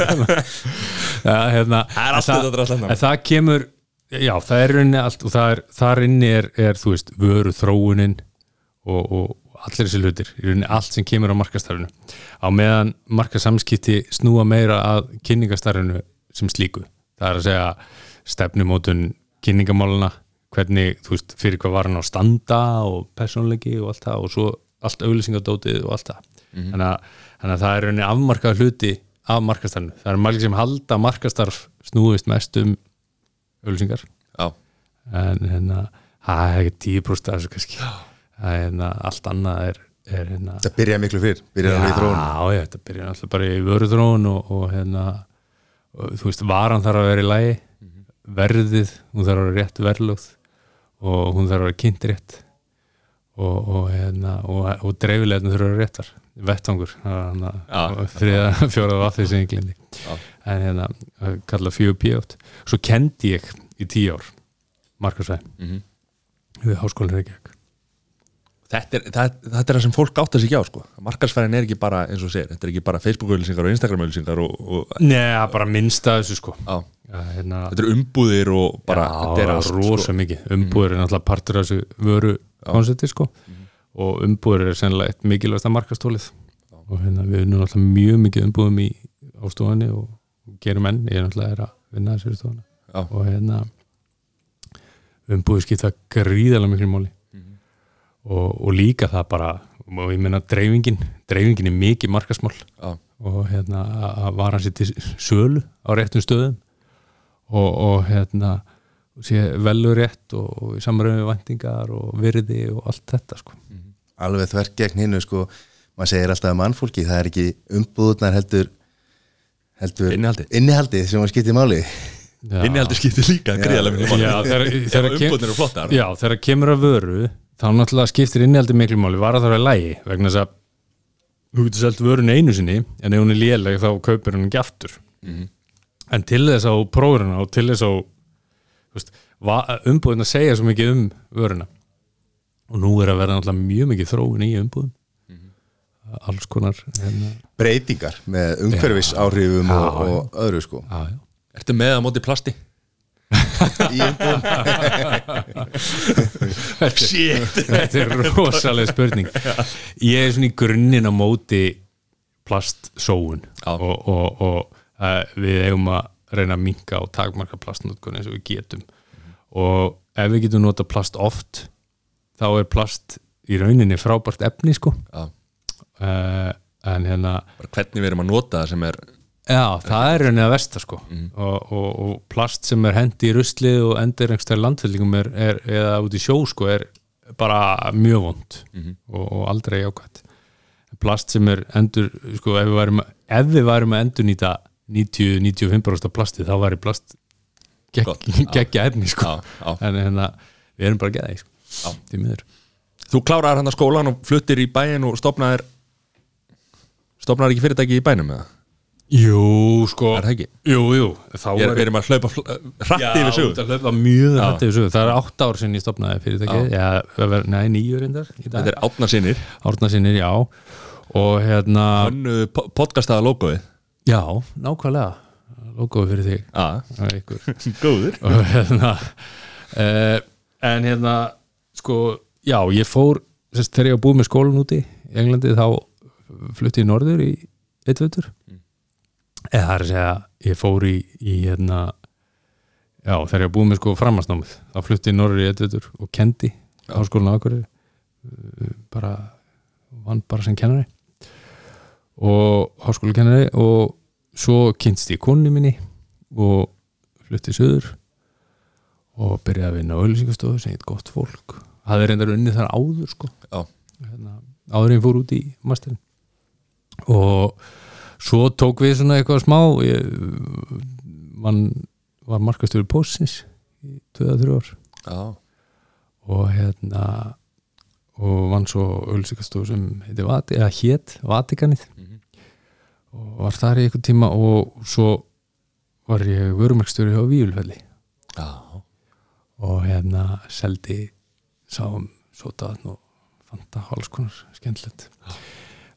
Ja, hérna, Það er allt en þetta hérna. En það kemur Já, það er allt og það er, þar inni er, er þú veist, vöru þróunin og, og allir þessi hlutir í rauninni allt sem kemur á markastarfinu á meðan markasamskipti snúa meira að kynningastarfinu sem slíku. Það er að segja stefnumótun kynningamáluna hvernig, þú veist, fyrir hvað var hann á standa og persónleiki og allt það og svo allt auðlýsingadótið og allt það. Þannig, að, þannig að það er rauninni afmarkað hluti af markastarfinu, það er margir sem halda markastarf snúist mest um auðlýsingar Já, en hérna, það er ekki 10% af þessu kannski. Það er hérna, allt annað er, er hérna Það byrjaði miklu fyrr, byrjaði þróun Já, já, þetta byrjar alltaf bara í vöruþróun og, og hérna og, þú veist, varan þarf að vera í lagi verðið, hún þarf að vera rétt verðlögð og hún þarf að vera kynnt rétt og, og hérna og, og dreifilegðin þurfa að vera réttar vettvangur, Já. þriða, fjóraða Já. en hérna, að kalla fjögur píótt svo kendi ég í tíu ár markarsvæð Mhm. við háskólinn Reykjavík þetta er, það, þetta er það sem fólk átt að sig á sko. markarsfærin er ekki bara, eins og segir þetta er ekki bara Facebook-auðlýsingar og Instagram-auðlýsingar Nei, bara minnsta þessu sko. Á, Já, hérna, þetta er umbúðir og bara, Já, þetta er allt rosa sko. mikið. Umbúður er náttúrulega partur af þessu vöru konsepti sko. Og umbúður er sennilega eitt mikilvægsta markastólið og hérna við erum náttúrulega mjög mikið umbúðum í ástofanni og gerum enn, ég er náttúrulega er að vinna þessu stofana Já. og hérna umbúður skipta gríðarlega miklu máli og, og líka það bara og ég meina dreifingin dreifingin er mikið markasmál Já. og hérna að- að vara sér til sölu á réttum stöðum og, og hérna sé velur rétt og, og í samræðu væntingar og virði og allt þetta sko. Alveg þvert gegn hinnu sko maður segir alltaf að mannfólki, það er ekki umbúðunar heldur heldur Innihaldið. innihaldið sem að skipti máli Já. innihaldi skiptir líka gríðarlega mikið máli. Þegar kemur að vöru þá náttúrulega skiptir innihaldi miklu máli. Var að það er lægi vegna þess að þú getur selt vörun einu sinni en ef hún er léleg þá kaupir hún ekki aftur. Mhm. en til þess á prófurina og til þess á umbúðin að segja svo mikið um vöruna. Og nú er að vera náttúrulega mjög mikið þróun í umbúðum. Alls konar hérna, breytingar með umhverfis áhrifum Já, og, og öðru sko. Já, já. Ertu með að móti plasti? Í umbúðum Shit. Þetta er rosalega spurning. Ég er svona í grunninn á móti plastsóun. Og, og, og uh, við eigum að reyna að minka og takmarka plastnótkun eins og við getum. Og ef við getum nota plast oft þá er plast í rauninni frábært efni sko. Uh, en hérna bara hvernig við erum að nota það sem er Já, það er rauninni að versta sko. Og, og, og plast sem er hendi í ruslið og endur einhverstæður landfyllingum er, er, eða út í sjó sko er bara mjög vond og, og aldrei jákvæmt plast sem er endur sko ef við værum, ef við værum að endur nýta 90-95% af plasti þá væri plast geggja efni sko. Já, já. en hérna, við erum bara geða Já. sko, því miður. Þú kláraðar hann að skólan og fluttir í bæin og stopnaðir stopnaðir ekki fyrirtæki í bænum eða? Jú, sko. Er það ekki? Jú, jú, þá Ég er, við erum að hlaupa hratt yfir sögu. það hlaupa mjög Já. hrætt yfir sögu. Það er átt ár sinni ég stopnaði fyrirtæki já. Já, nei, nýju reyndar Þetta er átna sinnir. Árna sinnir, já. Og hérna, Önnu podcastaða logoið? Já, nákvæmlega. Logoðu fyrir þig. Ykkur Góður. Og hérna uh, en hérna sko, já, ég fór þegar ég var búið með skólan úti í Englandi þá flutti ég norður í eitt veitur eða það er að segja, ég fór í, í hérna já, þegar ég búið með sko framhansnámið þá flutti ég norður í eitt veitur og kendi háskólan á Akureyri bara vann bara sem kennari og háskólakennari og svo kynst ég konni minni og flutti söður og byrjaði að vinna á auðlýsingastofu sem heit gott fólk. Hafði reyndar unnið þar áður sko. Hérna, áður en ég fór út í masterin og svo tók við svona eitthvað smá ég, man, var markastöður pósins í 2-3 ár. Já, og hérna og vann svo auðlýsingastofu sem heiti Vati, eða hét Vatikanið. Og var þar í eitthvað tíma og svo var ég vörumarkstjóri hjá Víulfelli já. og hérna seldi sáum sótaðan og fann það alls konar skemmtilegt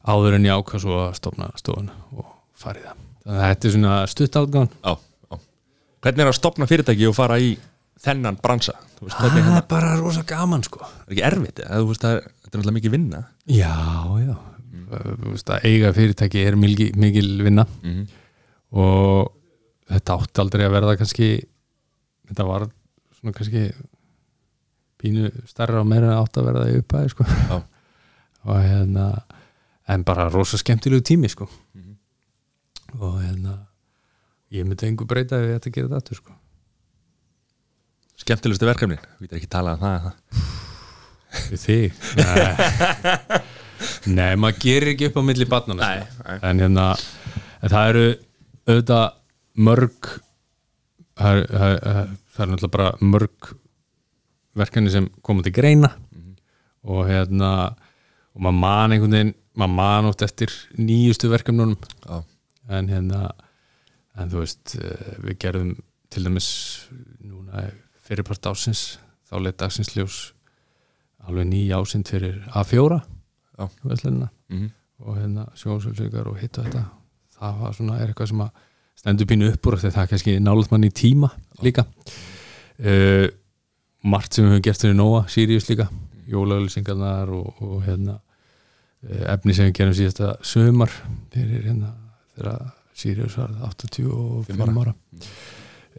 áður en ég ákvað svo að stofna stofuna og farið það þannig að þetta er svona stutt átgáðan já, já. Hvernig er að stopna fyrirtæki og fara í þennan bransa? Veist, það hérna, er bara rosa gaman sko er ekki erfitt? Þú veist, það er, þetta er náttúrulega mikið vinna já, já Þú veist, að eiga fyrirtæki er mikil, mikil vinna Mhm. og þetta átti aldrei að verða kannski þetta var svona kannski pínu starra og meira átti að verða í upphæði sko Já. og hérna en bara rosa skemmtilegu tími sko. Og hérna ég myndi engu breyta ef ég ætti að gera þetta sko. Skemmtilegustu verkefni? Við erum ekki talað um það, við þig? Nei, Nei maður gerir ekki upp á milli barnana Nei, sko. en hérna en það eru auðvitað mörg það er, það er, það er náttúrulega bara mörg verkefni sem koma til greina. Og hérna og maður man einhvern veginn maður man oft eftir nýjustu verkefnunum. Já. en hérna en þú veist, eh, við gerðum til dæmis núna fyrirpart ásins, þá leitt dagsins ljós alveg ný ásind fyrir A4 Já. verslunina Mhm. og hérna sjónsöldsökar og hitt og þetta. Það var svona, er eitthvað sem að stendur pínu upp úr að það er kannski nálega mann í tíma líka. Uh, margt sem við höfum gert fyrir Nóa, Sirius líka. Jólauðlýsingarnar og, og hérna efni sem við gerum síðasta sömar fyrir hérna þegar Sirius var 85 Fimm ára.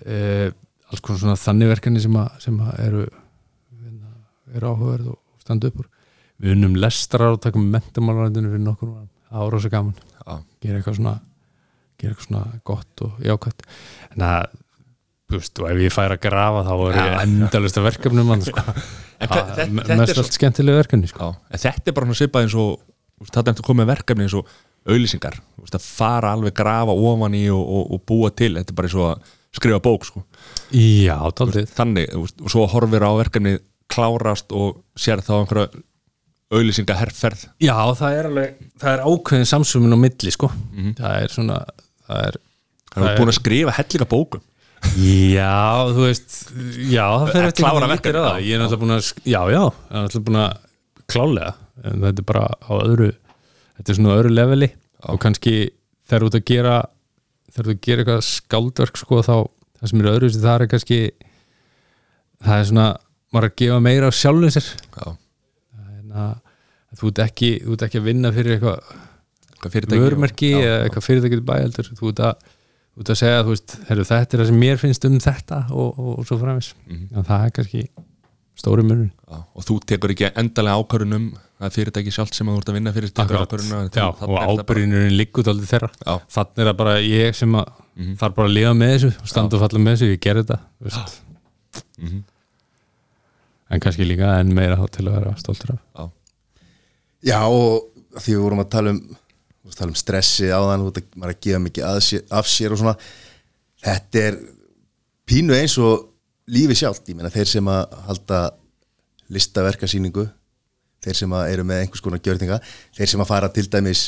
uh, alls konar svona þannig verkefni sem, að, sem að eru hérna, eru áhugaverð og standa upp úr við unnum lestrar og takum mentamálarændinu fyrir nokkur ára, var rosa gaman Já. gera eitthvað svona gera eitthvað svona gott og jákvæmt en það, þú veist, og ef ég fær að grafa þá er ég Já. endalista verkefnum hann, sko. En hva, þetta, me- þetta, mest svo, allt skemmtilega verkefni sko. en þetta er bara svona svipað eins og þetta er að með verkefni eins og auðlýsingar Þú veist, að fara alveg grafa ofan í og, og, og búa til þetta er bara eins og að skrifa bók sko. já, daldið þannig, og svo horfir á verkefni klárast og sér þá einhverja auðlýsinga herrferð já, það er alveg, það er ákveðin samsumin á milli sko. Mhm. það er svona það er, það er búin að skrifa hellinga bókum já, þú veist já, það Að eftir verkefni, lítur á það. ég er náttúrulega búin að, já, já ég er náttúrulega búin að klálega en þetta er bara á öðru þetta er svona öðru leveli. Og kannski þegar þú ert að gera þegar þú ert að gera eitthvað skáldverk sko, þá það sem er öðru það er kannski það er svona maður að gefa meira á sjálfum sér. Já, að þú ert ekki, þú ert ekki að vinna fyrir eitthvað vörmerki já, eða eitthvað fyrirtækið bæjaldur. Þú ert að, þú ert að segja þú veist, heru, þetta er það sem mér finnst um þetta og, og, og svo fræmis Mhm. en það er kannski stóri munur já, og þú tekur ekki endalega ákvörunum það er fyrirtæki sjálft sem þú ert að vinna fyrir Já, og ábyrðinurinn liggur aldrei þeirra Já. þannig er það bara ég sem að Mhm. þarf bara að lifa með þessu og standa og falla með þessu, ég gerði þetta veist. Mhm. en kannski líka en meira þá til að vera stoltur af já, Já og því við vorum að tala um, tala um stressi veist að maður er að gefa mikið sér, af sér og svona þetta er pínu eins og lífi sjálft, ég meina þeir sem að halda listaverkasýningu þeir sem að eru með einhvers konar gjörninga, þeir sem að fara til dæmis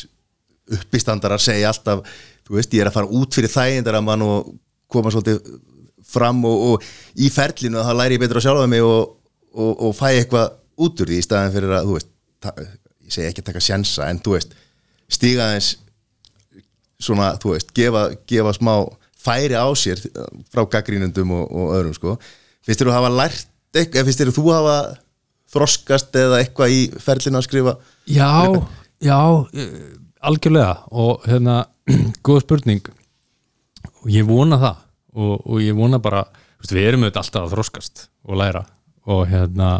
uppistandarar segja alltaf, þú veist, ég er að fara út fyrir þægindar að mann og koma svolítið fram og, og í ferlinu að það læri ég betur að sjálfa mig og, og, og fæ eitthvað út úr því í staðan fyrir að, þú veist, ég segi ekki að taka sjensa, en þú veist stíga eins svona, þú veist, gefa, gefa smá færi á sér frá gaggrínundum og, öðrum, sko. Finnst þér þú hafa lært eitthvað, finnst þér þú hafa þroskast eða eitthvað í ferlinu að skrifa? Já, já, eh, algjörlega. Og hérna, góð spurning. Og ég vona það. Og, og ég vona bara, veist, við erum auðvitað alltaf að þroskast og læra. Og hérna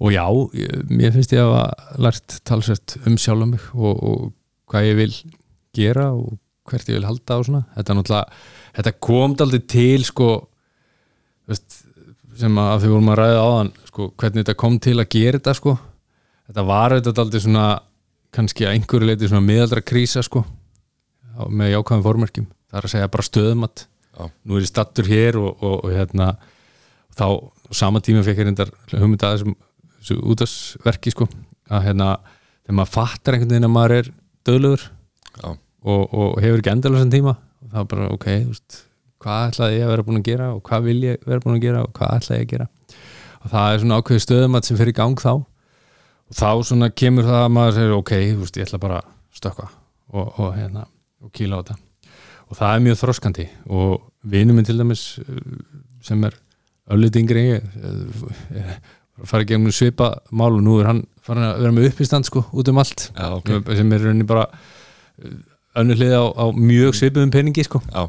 og já, ég, mér finnst ég að hafa lært talsett um sjálf mig og, og hvað ég vil gera og hvert ég vil halda og svona. Þetta er náttúrulega, þetta kom aldrei til sko veist, sem að því vorum að ræða áðan sko, hvernig þetta kom til að gera þetta sko. Þetta var auðvitað aldrei svona kannski að einhverju leiti svona miðaldra krísa sko með jákvæðum formerkjum. Það er að segja bara stöðumat. Já. nú er ég stattur hér og, og, og hérna þá sama tíma fekk ég reyndar hugmynd að þessum, þessu útastverki sko að hérna þegar maður fattar einhvern veginn að maður er döðlegur já, og, og hefur ekki endalasan tíma og það er bara ok, veist hvað ætlaði ég að vera búin að gera og hvað vil ég vera búin að gera og hvað ætlaði ég að gera og það er svona ákveði stöðumat sem fyrir í gang þá. Og þá svona kemur það að maður segir ok, veist, ég ætla bara að stökkva og, og hérna, og kýla á þetta. Og það er mjög þroskandi. Og vinur minn til dæmis uh, sem er ég eh, fara í gegnum svipa mál og nú er hann farin að vera með uppistand sko út um allt. Já, ok. Sem er rauninni bara önnur hlið á, á mjög svipuðum peningi sko. já,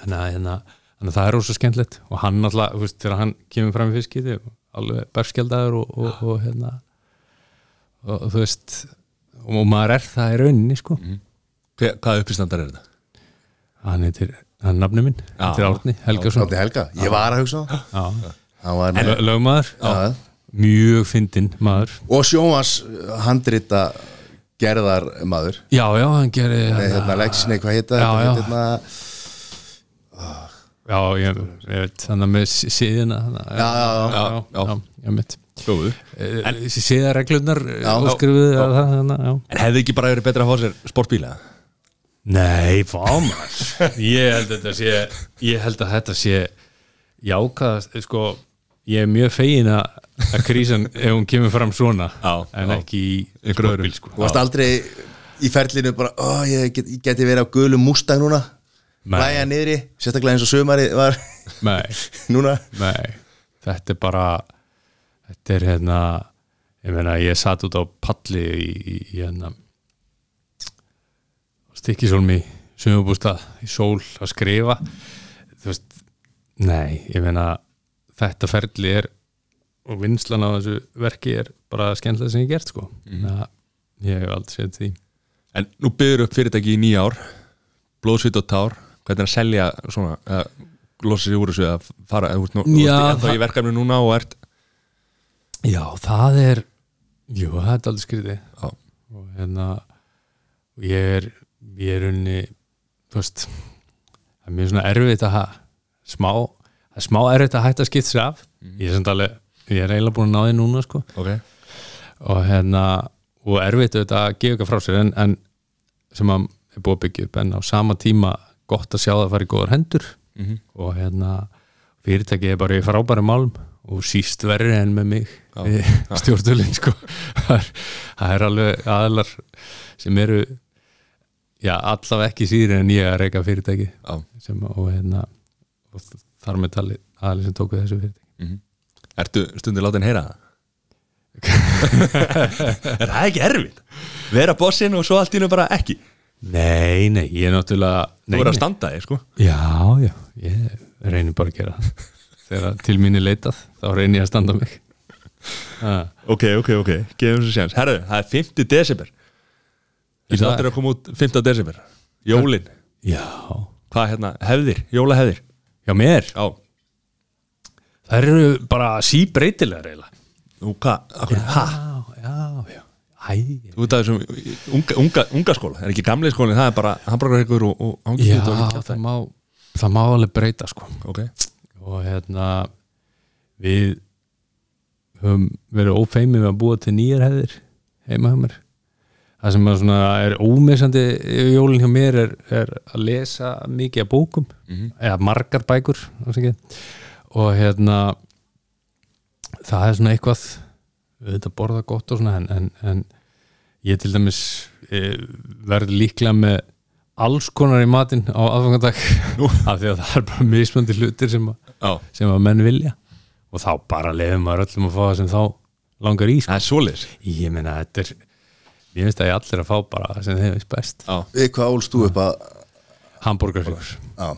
þannig að, hérna, þannig að það er ósvo skemmtilegt. Og hann alltaf, þú veist, þegar hann kemur fram í fiskið alveg berskjaldagur og, og, og hérna og, þú veist og maður er það í rauninni sko. Hver, hvaða uppistandar er þetta? hann heitir hann nafni minn, Já. þetta er Árni Helgason. Átni Helga, ég var að hugsa það. Lögmaður, mjög fyndinn maður. Og sjómas handrita gerðar maður. Já, já, hann gerir Nei, hérna Lexinni, hvað heita Já, já. Já, ég, ég veit, þannig með sí- síðina Já, já, já. Já. áskrifuðu eða það, En hefði ekki bara verið betra að fá sér sportbíla? Nei, fá maður Ég held að þetta sé Ég held að þetta sé jákast sko, ég er mjög fegin að að krísan, ef hún kemur fram svona Já, en já. ekki í sportbíl, sko. Þú varst aldrei í ferlinu bara, ó, ég, get, ég geti verið á gulum Mustang núna. Læja niðri, sérstaklega eins og sömari var. Nei, núna. Nei. Þetta er bara þetta er hérna ég meina, ég satt út á palli í, í, í hérna stikkisólmi sumabústað í sól að skrifa. Þú veist, nei, ég meina þetta ferli er og vinslan á þessu verki er bara skemmtilega sem ég gert sko. Mm. ég hef aldrei séð því. En nú byrður upp fyrirtæki í nýja ár Blóðsvít og tár Hvernig er að selja svona að losa sér úr þessu að fara eða, þú, Já, það það- í verkefni núna og ert Já, það er Jú, það er aldrei skrítið. Já. og hérna ég er, ég er unni þú veist það er mjög svona erfitt að smá, það er smá erfitt að hætta að skipt sér af. Ég er samt alveg, ég er eiginlega búin að ná því núna sko. Ok. Og hérna, og erfitt auðvitað að gefa eitthvað frá sér en, en sem að er búið að byggja upp en á sama tíma gott að sjá það að fara í góðar hendur. Mhm. og hérna fyrirtækið er bara í frábæri málum og síst verri en með mig stjórnstölinn sko. Það er, alveg aðlar sem eru já, allavega ekki síður en ég að reyka fyrirtæki sem, og hérna og þar með tali aðlir sem tóku þessu fyrirtæki. Ertu stundir látin heyra það? er það ekki erfitt? Vera bossinn og svo allt í nú bara ekki Nei, nei, ég er náttúrulega Þú nei, verður að nei. standa þig, sko. Já, já, ég reynir bara að gera það. Þegar til mín er leitað þá reynir ég að standa mig. Ha, Ok, ok, ok, gefum þessu séns. Herðu, það er 5. desember. Dag. áttur að koma út 5. desember? Jólin, Já, hvað hérna, hefðir, jólahefðir já mér? Já, Það eru bara síbreytilega reyla nú hvað, akkur, ha? Já, já, já Þú veit að þessum unga, unga, unga skóla Er ekki gamli skóli, það er bara hambúrgarhyggur og, og já, hangikjöt og það má það má alveg breyta sko. Ok, og hérna við höfum verið ófeimið við að búa til nýjar hefðir heima hjá mér. Það sem er ómissandi jólinn hjá mér er, er að lesa mikið af bókum eða margar bækur og hérna það er svona eitthvað auðvitað borða gott og svona en, en, en ég til dæmis e, verð líklega með alls konar í matinn á aðfangandag af því að það er bara mismöndi hlutir sem að já, sem að menn vilja. Og þá bara lefum maður öllum að fá það sem þá langar í sko. það er svoleiðis. Ég meina þetta er ég finnst að ég allir að fá bara það sem þeim veist best. Já, Við hvað ólst þú upp að hambúrgarflögur, Já.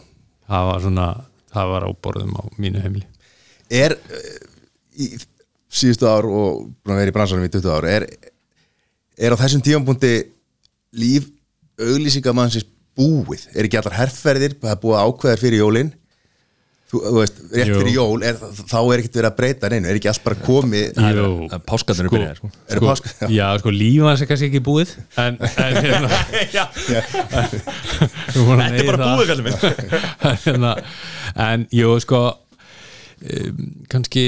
Það var svona það var á borðum á mínu heimili. Er eh, í síðustu ár og búin að vera í bransanum í 20 ár er, er á þessum tífampunkti líf auglýsingamannsins búið? Er ekki allar herrferðir, það er búið að ákveða fyrir jólin? Þú, þú veist, rétt Jú. fyrir jól er, þá er ekkert verið að breyta neinu, er ekki allt bara komið? Er páskarnir Sko- byrjaði, sko. Eru sko, páska- já. já, sko, líf hans er kannski ekki búið en, en hérna Já, Þetta er bara búið, kallið minn. Hérna, en jú sko um, kannski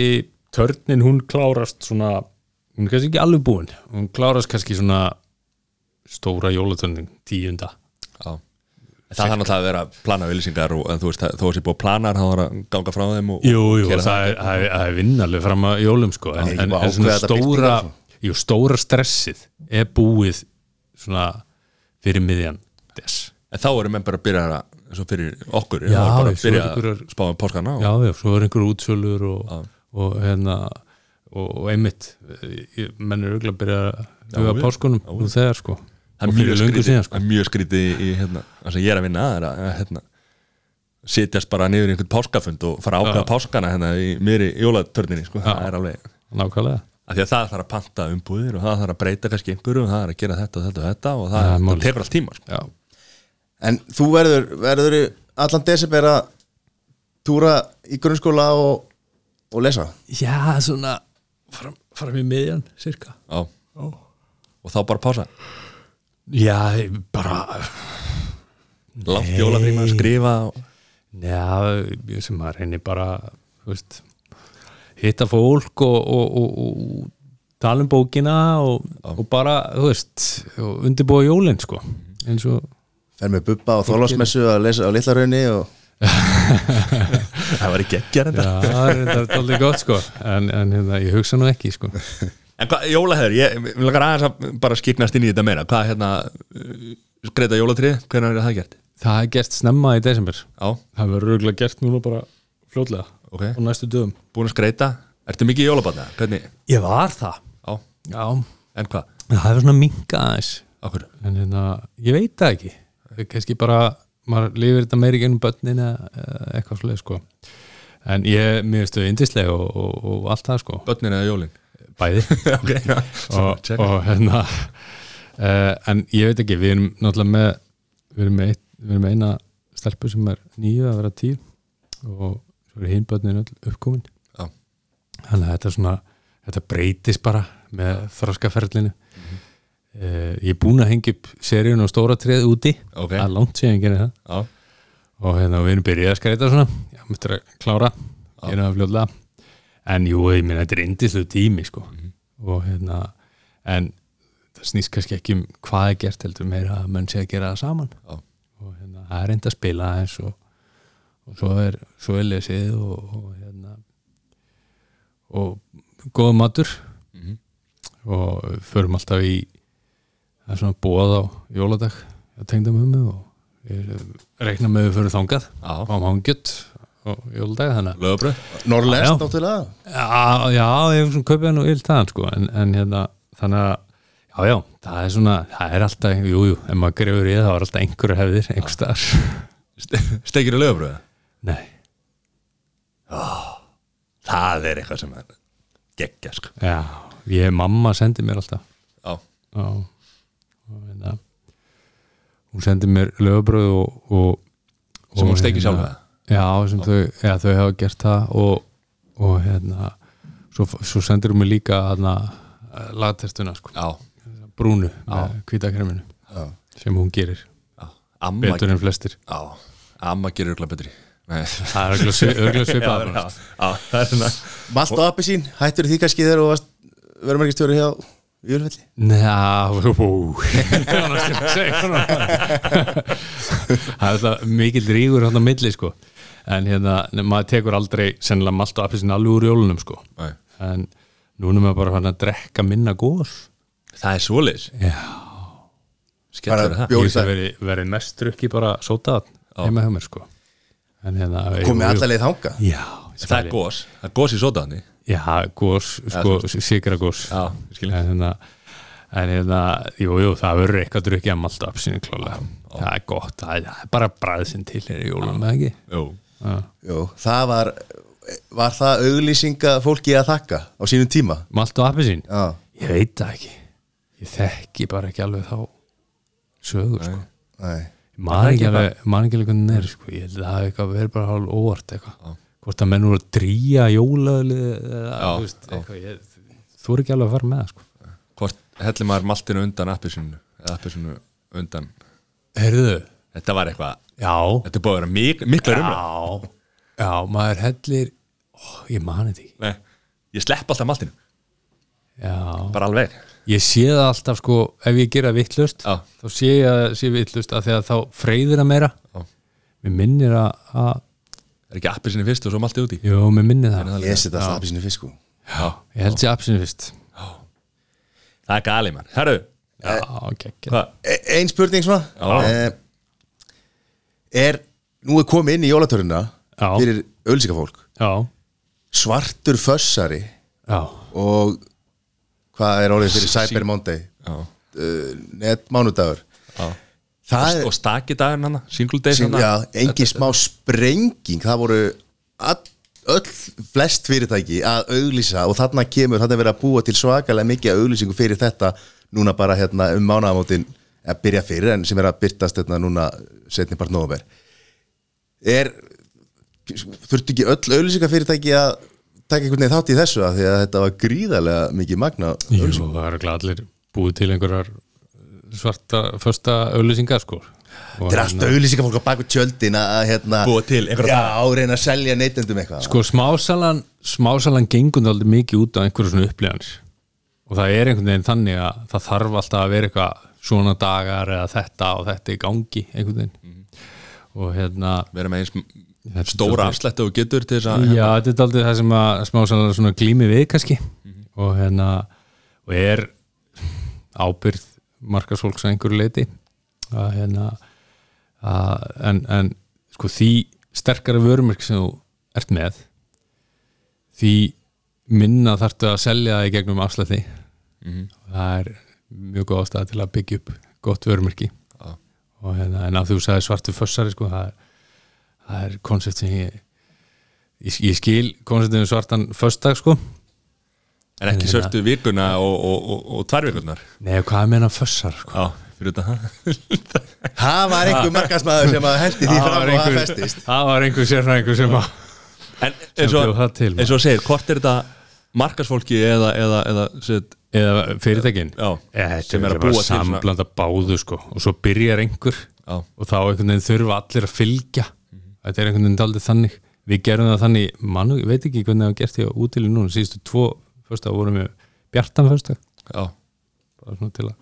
törnin hún klárast svona hún er kannski ekki alveg búin. Hún klárast kannski svona stóra jólatörnin tíunda. Já. Það þarf náttúrulega að vera að plana vilsingar og en þú veist, þó að sé búið að plana þá er að ganga frá þeim og, jú, jú, gera það er, það er, það er vinnaleg fram að jólum sko. En, en, en svona stóra jú, stóra stressið er búið svona fyrir miðjan des. En þá erum menn bara að byrja að eins og fyrir okkur, Já, bara að byrja að einhverjar- spá um páskana og, já, já, svo er einhver útsölur og, og hérna og, og einmitt ég- menn er auðvitað að byrja að huga páskunum þegar sko. Það og er mjög skrítið síðan sko. það er mjög skrítið í hérna, það sem ég er að vinna að er að hérna, sitjast bara niður í einhvern páskafund og fara að ákveða Já. páskana hérna í mér í jólatörninni sko. það er alveg, nákvæmlega. Af því að það þarf að panta umbúðir og það þarf að breyta kannski einhverju og það þarf að gera þetta og þetta og þetta og það, Það er það tekur allt tíma sko. En þú verður, verður allan desember að túra í grunnskóla og, og lesa? Já, svona fram, fram í miðjan, cirka Já. Og þá bara pása? Já, bara Látt jólafríma að skrifa og... Já, sem maður reynir bara veist, hitta fólk og, og, og, og tala um bókina og, og bara, þú veist og undirbúa jólinn, sko. Eins og fer með bubba og þólasmessu að lesa á litlarraunni og Það var ekki ekki Já, það er aldrei gott, sko. En, en hérna, ég hugsa nú ekki, sko. En hvað, jólahæður, ég vil langar aðeins að bara skiknast inn í þetta meira. Hvað, hérna, uh, skreita jólatrið, hvernig er það gert? Það er gert snemma í desember. Já, Það verður örgulega gert núna bara fljótlega ok, á næstu dögum. Búin að skreita Ertu mikið í jólabanna? Hvernig? Ég var það. Já, Já, en hvað? það hefur svona minka aðeins. Akkur? en hérna, ég veit það ekki. Er kannski bara, maður lifir þetta meiri gennum börnin eða eitthvað svoleið sko. En ég, mér veistu, indislega og, og, og allt það sko, Bönnin eða jólin? bæði. Ok, já og, og hérna uh, en ég veit ekki, við erum náttúrulega með við erum með, eitt, við erum með eina stelpu sem er nýju að vera tíu. Og svo er hinn börnin öll uppkomin. Þannig að þetta er svona þetta breytist bara með þroskaferlinu. Mhm. Uh, ég er búin að hengja upp seríun og stóra treð úti. Ok. það er langt síðan ég gerði það. Já, og hérna við erum byrjað að skreita svona. Já, mættur að klára, gera fljóðlega en jú, ég minna, þetta er indislu tími sko. Mhm. og hérna en það snýst kannski ekki um hvað er gert heldur meira að menn sé að gera það saman. Já. og hérna, það er reynd að spila eins og, og svo er svo er lesið og, og hérna og góða matur. Mhm. og förum alltaf í það er svona bóð á jóladag að tengda með mig og ég reikna með við fyrir þangað Já. fáum hangjöt og jóladag Norrlest náttúrulega já, já, ég hef svona kaupið nú ill það sko, en, en hérna, þannig að já, já, það er svona, það er alltaf jú, jú, ef maður grefur í það, það er alltaf einhverju hefðir, einhver staðar. Stekir í lögabröð? nei, Það er eitthvað sem er geggja, sko. Já, ég, mamma sendi mér alltaf. Já, já, og hérna hún sendi mér lögabröð og, og, sem og hún stekir sjálf hérna- já, sem þau, já, þau hafa gert það og, og hérna svo, svo sendir hún mér líka hérna laterstuna, sko, Já, brúnu Já. sem hún gerir. Amma, betur en flestir. Já, amma gerir örgulega betri það er örgulega svipað Malt og appi sín, hættur því kannski þegar varst verðum ekki stjóri hjá Júlfelli Njá, ó það er alltaf mikill rígur hann á milli sko. En hérna, maður tekur aldrei sennilega malt og appisinn alveg úr jólunum sko. Nei. en núna er maður bara hann að drekka minna góð Það er svoleiðis. Já, verið það. ég sem verið veri mest drukki bara sótað heima hjá mér sko. En hérna komið jú, jú. alla leið þanga Já, Það er gós, það er gós í sótaðni Já, gós, sko, sigra gós Já, ég skil. En hérna, en hérna jú, jú, það verður eitthvað drukkið að malta upp sínu klálega Það er gott, það er, bara bræðsinn til hér í jólum, eða ekki? Jú. Jú, það var var það auglýsinga fólki að þakka á sínum tíma? Malt og appisín? Já, Ég veit það ekki. Ég þekki bara ekki alveg þá sögur, sko. nei. Man ekki alveg, man ekki alveg hvernig það er, sko. Ég held að það hafi eitthvað verið bara hálf óvart eitthvað Hvort að menn voru að eða, Já, þú er ekki alveg að fara með það, sko. Hvort hellir maður maltinu undan appisinu appisinu undan? Heyrðu, Þetta var eitthvað, já. þetta búið að vera mik mikla rumla Já, já, maður hellir ó, ég mani ekki. Nei, ég slepp alltaf maltinu, já, bara alveg. Ég sé það alltaf sko ef ég gera vittlust þá sé ég að sé vittlust að því að þá freyðir það meira. Já. mér minnir að, að Er ekki appisinu fyrst og svo maltið úti jú, mér minnir það. Ég setja alltaf appi sínu fisk sko. Já, ég held sér apsinu fyrst. Það er gali mann. Herru, já, ok, ok hvað? e Ein spurning svona. Já. eh, Er, nú er komið inn í jólatöruna fyrir auglýsingafólk já, svartur fössari já, og hvað er orðið fyrir Cyber Monday? Já, uh, net er Og stakki daginn hana, single sem, hana já, engin smá sprenging það voru all, öll flest fyrirtæki að auglýsa og þarna kemur, þarna er verið að búa til svakalega mikið auglýsingu fyrir þetta núna bara hérna um mánaðamótin að byrja fyrir en sem er að byrtast hérna núna setni part nóver er þurftu ekki öll auðlýsingafyrirtæki að taka einhvern veginn þátt í þessu? Að því að þetta var gríðarlega mikið magna Jú, það er allir búið til einhverjar svarta, första auðlýsingar sko. Þetta er allt auðlýsingafólk á baku tjöldin að hérna, Búa til reyna að selja neytendum eitthvað. Sko smásalan, smásalan gengur aldrei mikið út á einhverju svona upplýðanir og það er einhvern veginn þannig að það þarf alltaf að vera eitthvað svona dagar eða þetta og þetta í gangi einhvern veginn. Og hérna vera með eins stóra afslætti og getur til þess að Já, þetta er aldrei það sem að smásalan svona glými við kannski. Og hérna og er ábyrð markasfólks að einhverju leiti að hérna að, en, en sko því sterkara vörumerk sem þú ert með því minna þarftu að selja það í gegnum afslætti og það er mjög góð ástæða til að byggja upp gott vörumerki. Já. og hérna, en að þú sagði svartu fössari sko, það það er koncept sem ég ég, ég skil konceptinu svartan föstdag sko en ekki Hérna. sörtu vikuna og, og, og, og tvær vikunar Nei, hvað meina fössar sko? Já, fyrir þetta Það. Var einhver markasmaður sem að hendi því fram og einhver, festist. Það var einhver sérfræðingur sem að En eins og, segir, hvort er þetta markasfólki eða, eða, eða set, eða fyrirtækin? Já, Þetta sem er að bara búa til samblanda báðu sko. Og svo byrjar einhver Já. og þá einhvern veginn þurfa allir að fylgja. Þetta er einhvern veginn daldið þannig. Við gerum það þannig, mann, ég veit ekki hvernig það var gert á útileg núna, síðustu tvo fyrsta vorum við bjartan fyrsta já, bara svona til að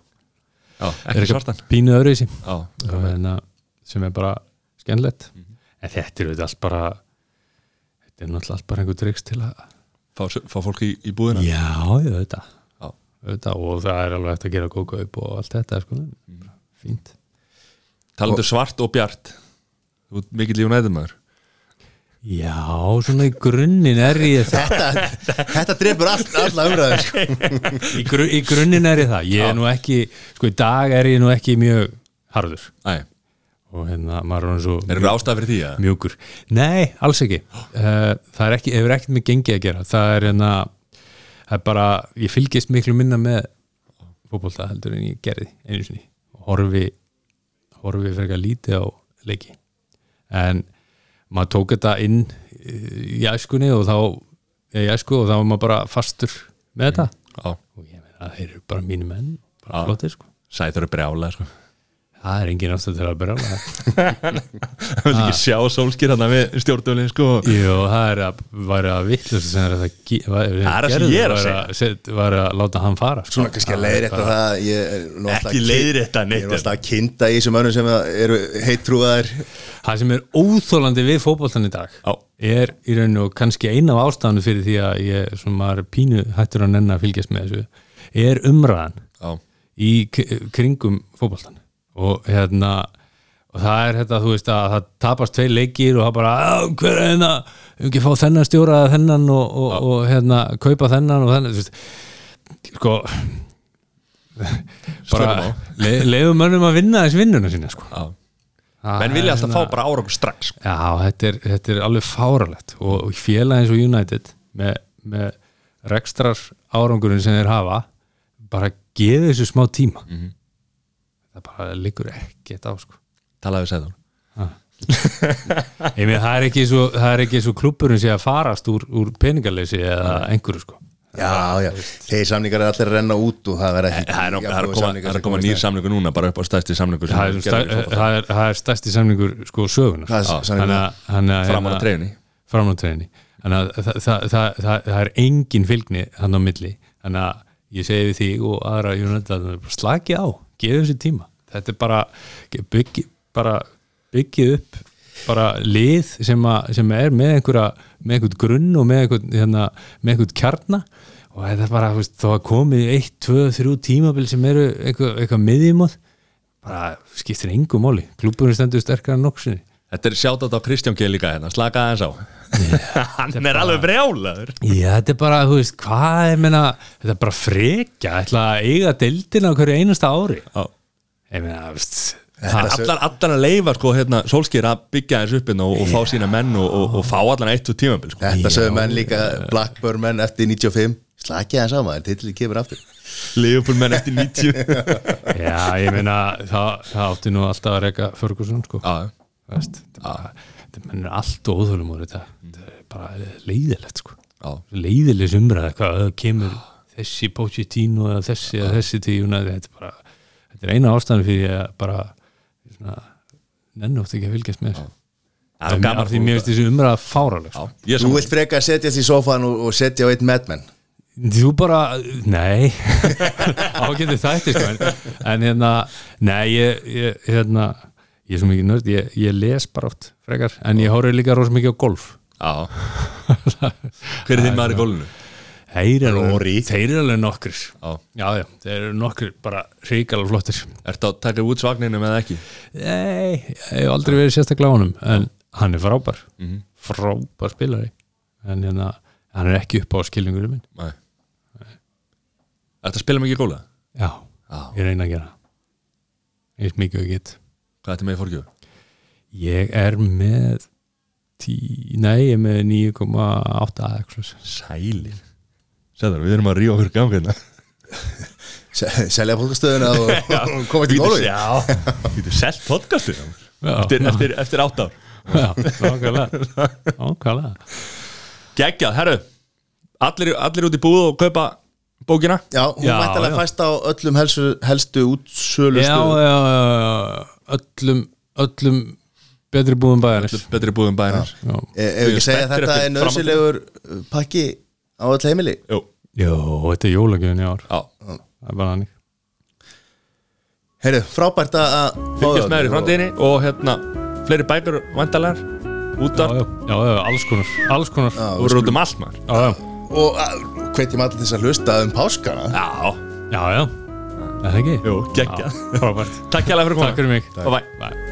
já, ekki svartan. pínu öðru í sí sem er bara skemmlegt Mhm. en þetta er auðvitað allt bara þetta er náttúrulega allt bara einhver triks til að fá, fá fólk í, í búðina? Já, ég veit. Auðvitað, og það er alveg eftir að gera góð upp og allt þetta sko. Mhm. fínt. Talandu svart og bjart. Mikill í United maður já, svona í grunninn er ég það. Þetta, þetta drefur all, alla umræðu sko. í, gru, í grunninn er ég það. Ég er nú ekki, sko í dag er ég nú ekki mjög harður. Æ, og hérna, maður er hann svo er ykkur ástæð fyrir því að mjúkur. Nei, alls ekki. Uh, það er ekki, hefur ekkert með gengi að gera. Það er hérna það er bara, ég fylgist miklu minna með fótbolta heldur en ég gerði einu sinni. Og horfi horfi eitthvað lítið á leiki. En maður tók þetta inn í æskunni og þá í æsku og þá var maður bara fastur með þetta. Já, og ég meina, þeir eru bara mínu menn bara flottir sko. Sæður er brjála sko. Það er engin ástæð til að byrja Það vil ekki sjá sólskýr hann við stjórnulinn sko Jú, það er að væri að vittlust sem er að það ge- væri- Það er það sem gerðu, ég er að láta hann fara sko. Svona kannski að leiðrétta það Ekki kin- neitt. Ég er alltaf að kinda í þessum önnum sem eru heittrúaðar það sem er óþólandi við fótboltan í dag Já. er í rauninu og kannski eina af ástæðanu fyrir því að ég sem er pínu hættur að nenn að fylgjast með þessu er umræðan Já, í kringum fótboltan og hérna og það er þetta, þú veist að það tapast tvei leikir og það bara, "Á, hver er hérna? Um ekki fá þennan stjóra eða þennan og, og, og hérna, kaupa þennan og þennan? Þú veist, sko bara le, leiðum mönnum að vinna þess vinnuna sína sko. já. Menn vilja alltaf hérna- fá bara árangur strax sko. Já, þetta er, þetta er alveg fáralegt og, og félag eins og United með, með rekstrar árangurinn sem þeir hafa bara gefa þessu smá tíma. Mhm. Það bara liggur ekkert á sko. Talaðu við segðan það er ekki svo, er svo klubburinn sé að farast úr, úr peningaleysi eða einhverju sko. Já, já, þeir samningar er allir að renna út og það verður ekki Það er, er að koma, er koma nýr að. samningur núna bara upp á stæsti samningur sem það er, er stæ, gerður í fótbolta. það er, það er stærsti samningur sko sögunar er Fram á hérna- treyni fram á treyni það, það, það, það, það er engin fylgni hann á milli. Þannig að ég segi þig og aðra slaki á, gefa þessi tíma þetta er bara byggi, bara byggið upp bara lið sem, að, sem er með einhverja með einhvern grunn og með einhvern, hérna, með einhvern kjarna. Og þetta er bara, þá að komið eitt, tvö, þrjú tímabil sem eru eitthvað, eitthvað miðjumóð bara skiptir engu máli, klúburinn stendur sterkar en nokksinni Þetta er sjátt á Kristján G líka hérna, slaka aðeins á. Hann er alveg brjálaður. Já, þetta er bara, þú veist, hvað ég meina, þetta er bara frekja, ætla að eiga deildina á hverju einasta ári. Já. Allar, allar að leifa sko, hérna, sólskýr að byggja þessu upp hérna og, og fá sína menn og, og, og fá allan eitt og tímabil sko. Þetta sögum menn líka Blackburn menn eftir 95 Slakið það saman, titli kemur aftur. Leifupól menn eftir 90 já, ég meina, það, það átti nú alltaf að reyka Ferguson, sko, þetta bara, þetta þetta menn er allt og óþólum úr þetta. Þetta er bara leiðilegt sko. Já, leiðileg umræða hvað kemur þessi Pochettino eða þessi eða þessi tíuna þetta er bara þetta er eina ástæðan fyrir að bara ótt ekki að fylgjast með þessu. Það er gaman af því mér finnst þessi umræða fáraleg Já, sko. ég Þú vilt freka að setjast í sófan og, og setja á eitt medmenn þú bara, nei. Ágætið þætti sko en, en hérna, nei ég, ég hérna, ég er svo mikið nörd ég, ég les bara oft frekar en ég horfði líka rosa mikið á golf. Já. Hver er þinn maður í gólinu? Þeir eru alveg, þeir eru alveg nokkur Já. Já, já, þeir eru nokkur bara ríkala flottir. Ertu að taka út svagninum eða ekki? Nei, ég hef aldrei verið sérstaklega á honum en hann er frábær. Mhm. frábær spilari. En hérna, hann er ekki upp á skilningurum minn. Nei. Ertu að spila mikið góla? Já, Já. ég reyna að gera. Eins mikið og ég get. Hvað ertu með í fórgjöf? Ég er með tí, nei, ég er með 9,8 eða eitthvað svoleiðis. Sælir Sæður, við erum að ríða okkur gang hérna. Se- Selja fólkastöðuna og, koma til gólu Já. Þú getur selt podcastur Já, eftir, eftir, eftir átt ár. Já, nákvæmlega. Nákvæmlega. Geggjað, herru. Allir, allir út í búð og kaupa bókina? Já, hún Já, mæntalega já. fæst á öllum helstu, helstu útsölu já, já, já, já, öllum öllum betri búðum bæjarins. Betri búðum Já, Ef við ekki segja að þetta er nöðsilegur pakki á öll heimili? Jú, Jó, þetta er jólagjöfin í ár. Já. Það er bara hannig Heyrðu, frábært að að fá Fylgjast með þér í framtíðinni og hérna fleiri bækur vandalegar út Já, já, já, já, alls konar Alls konar. Já, og eru út um allt maður. Já, já, Og hvetjum allir þess að hlusta um páskana. Já, já, já. Er Það ekki? jú, geggjað Frábært. Takk hjá fyrir að koma. Takk fyrir mig. Bye bye Bye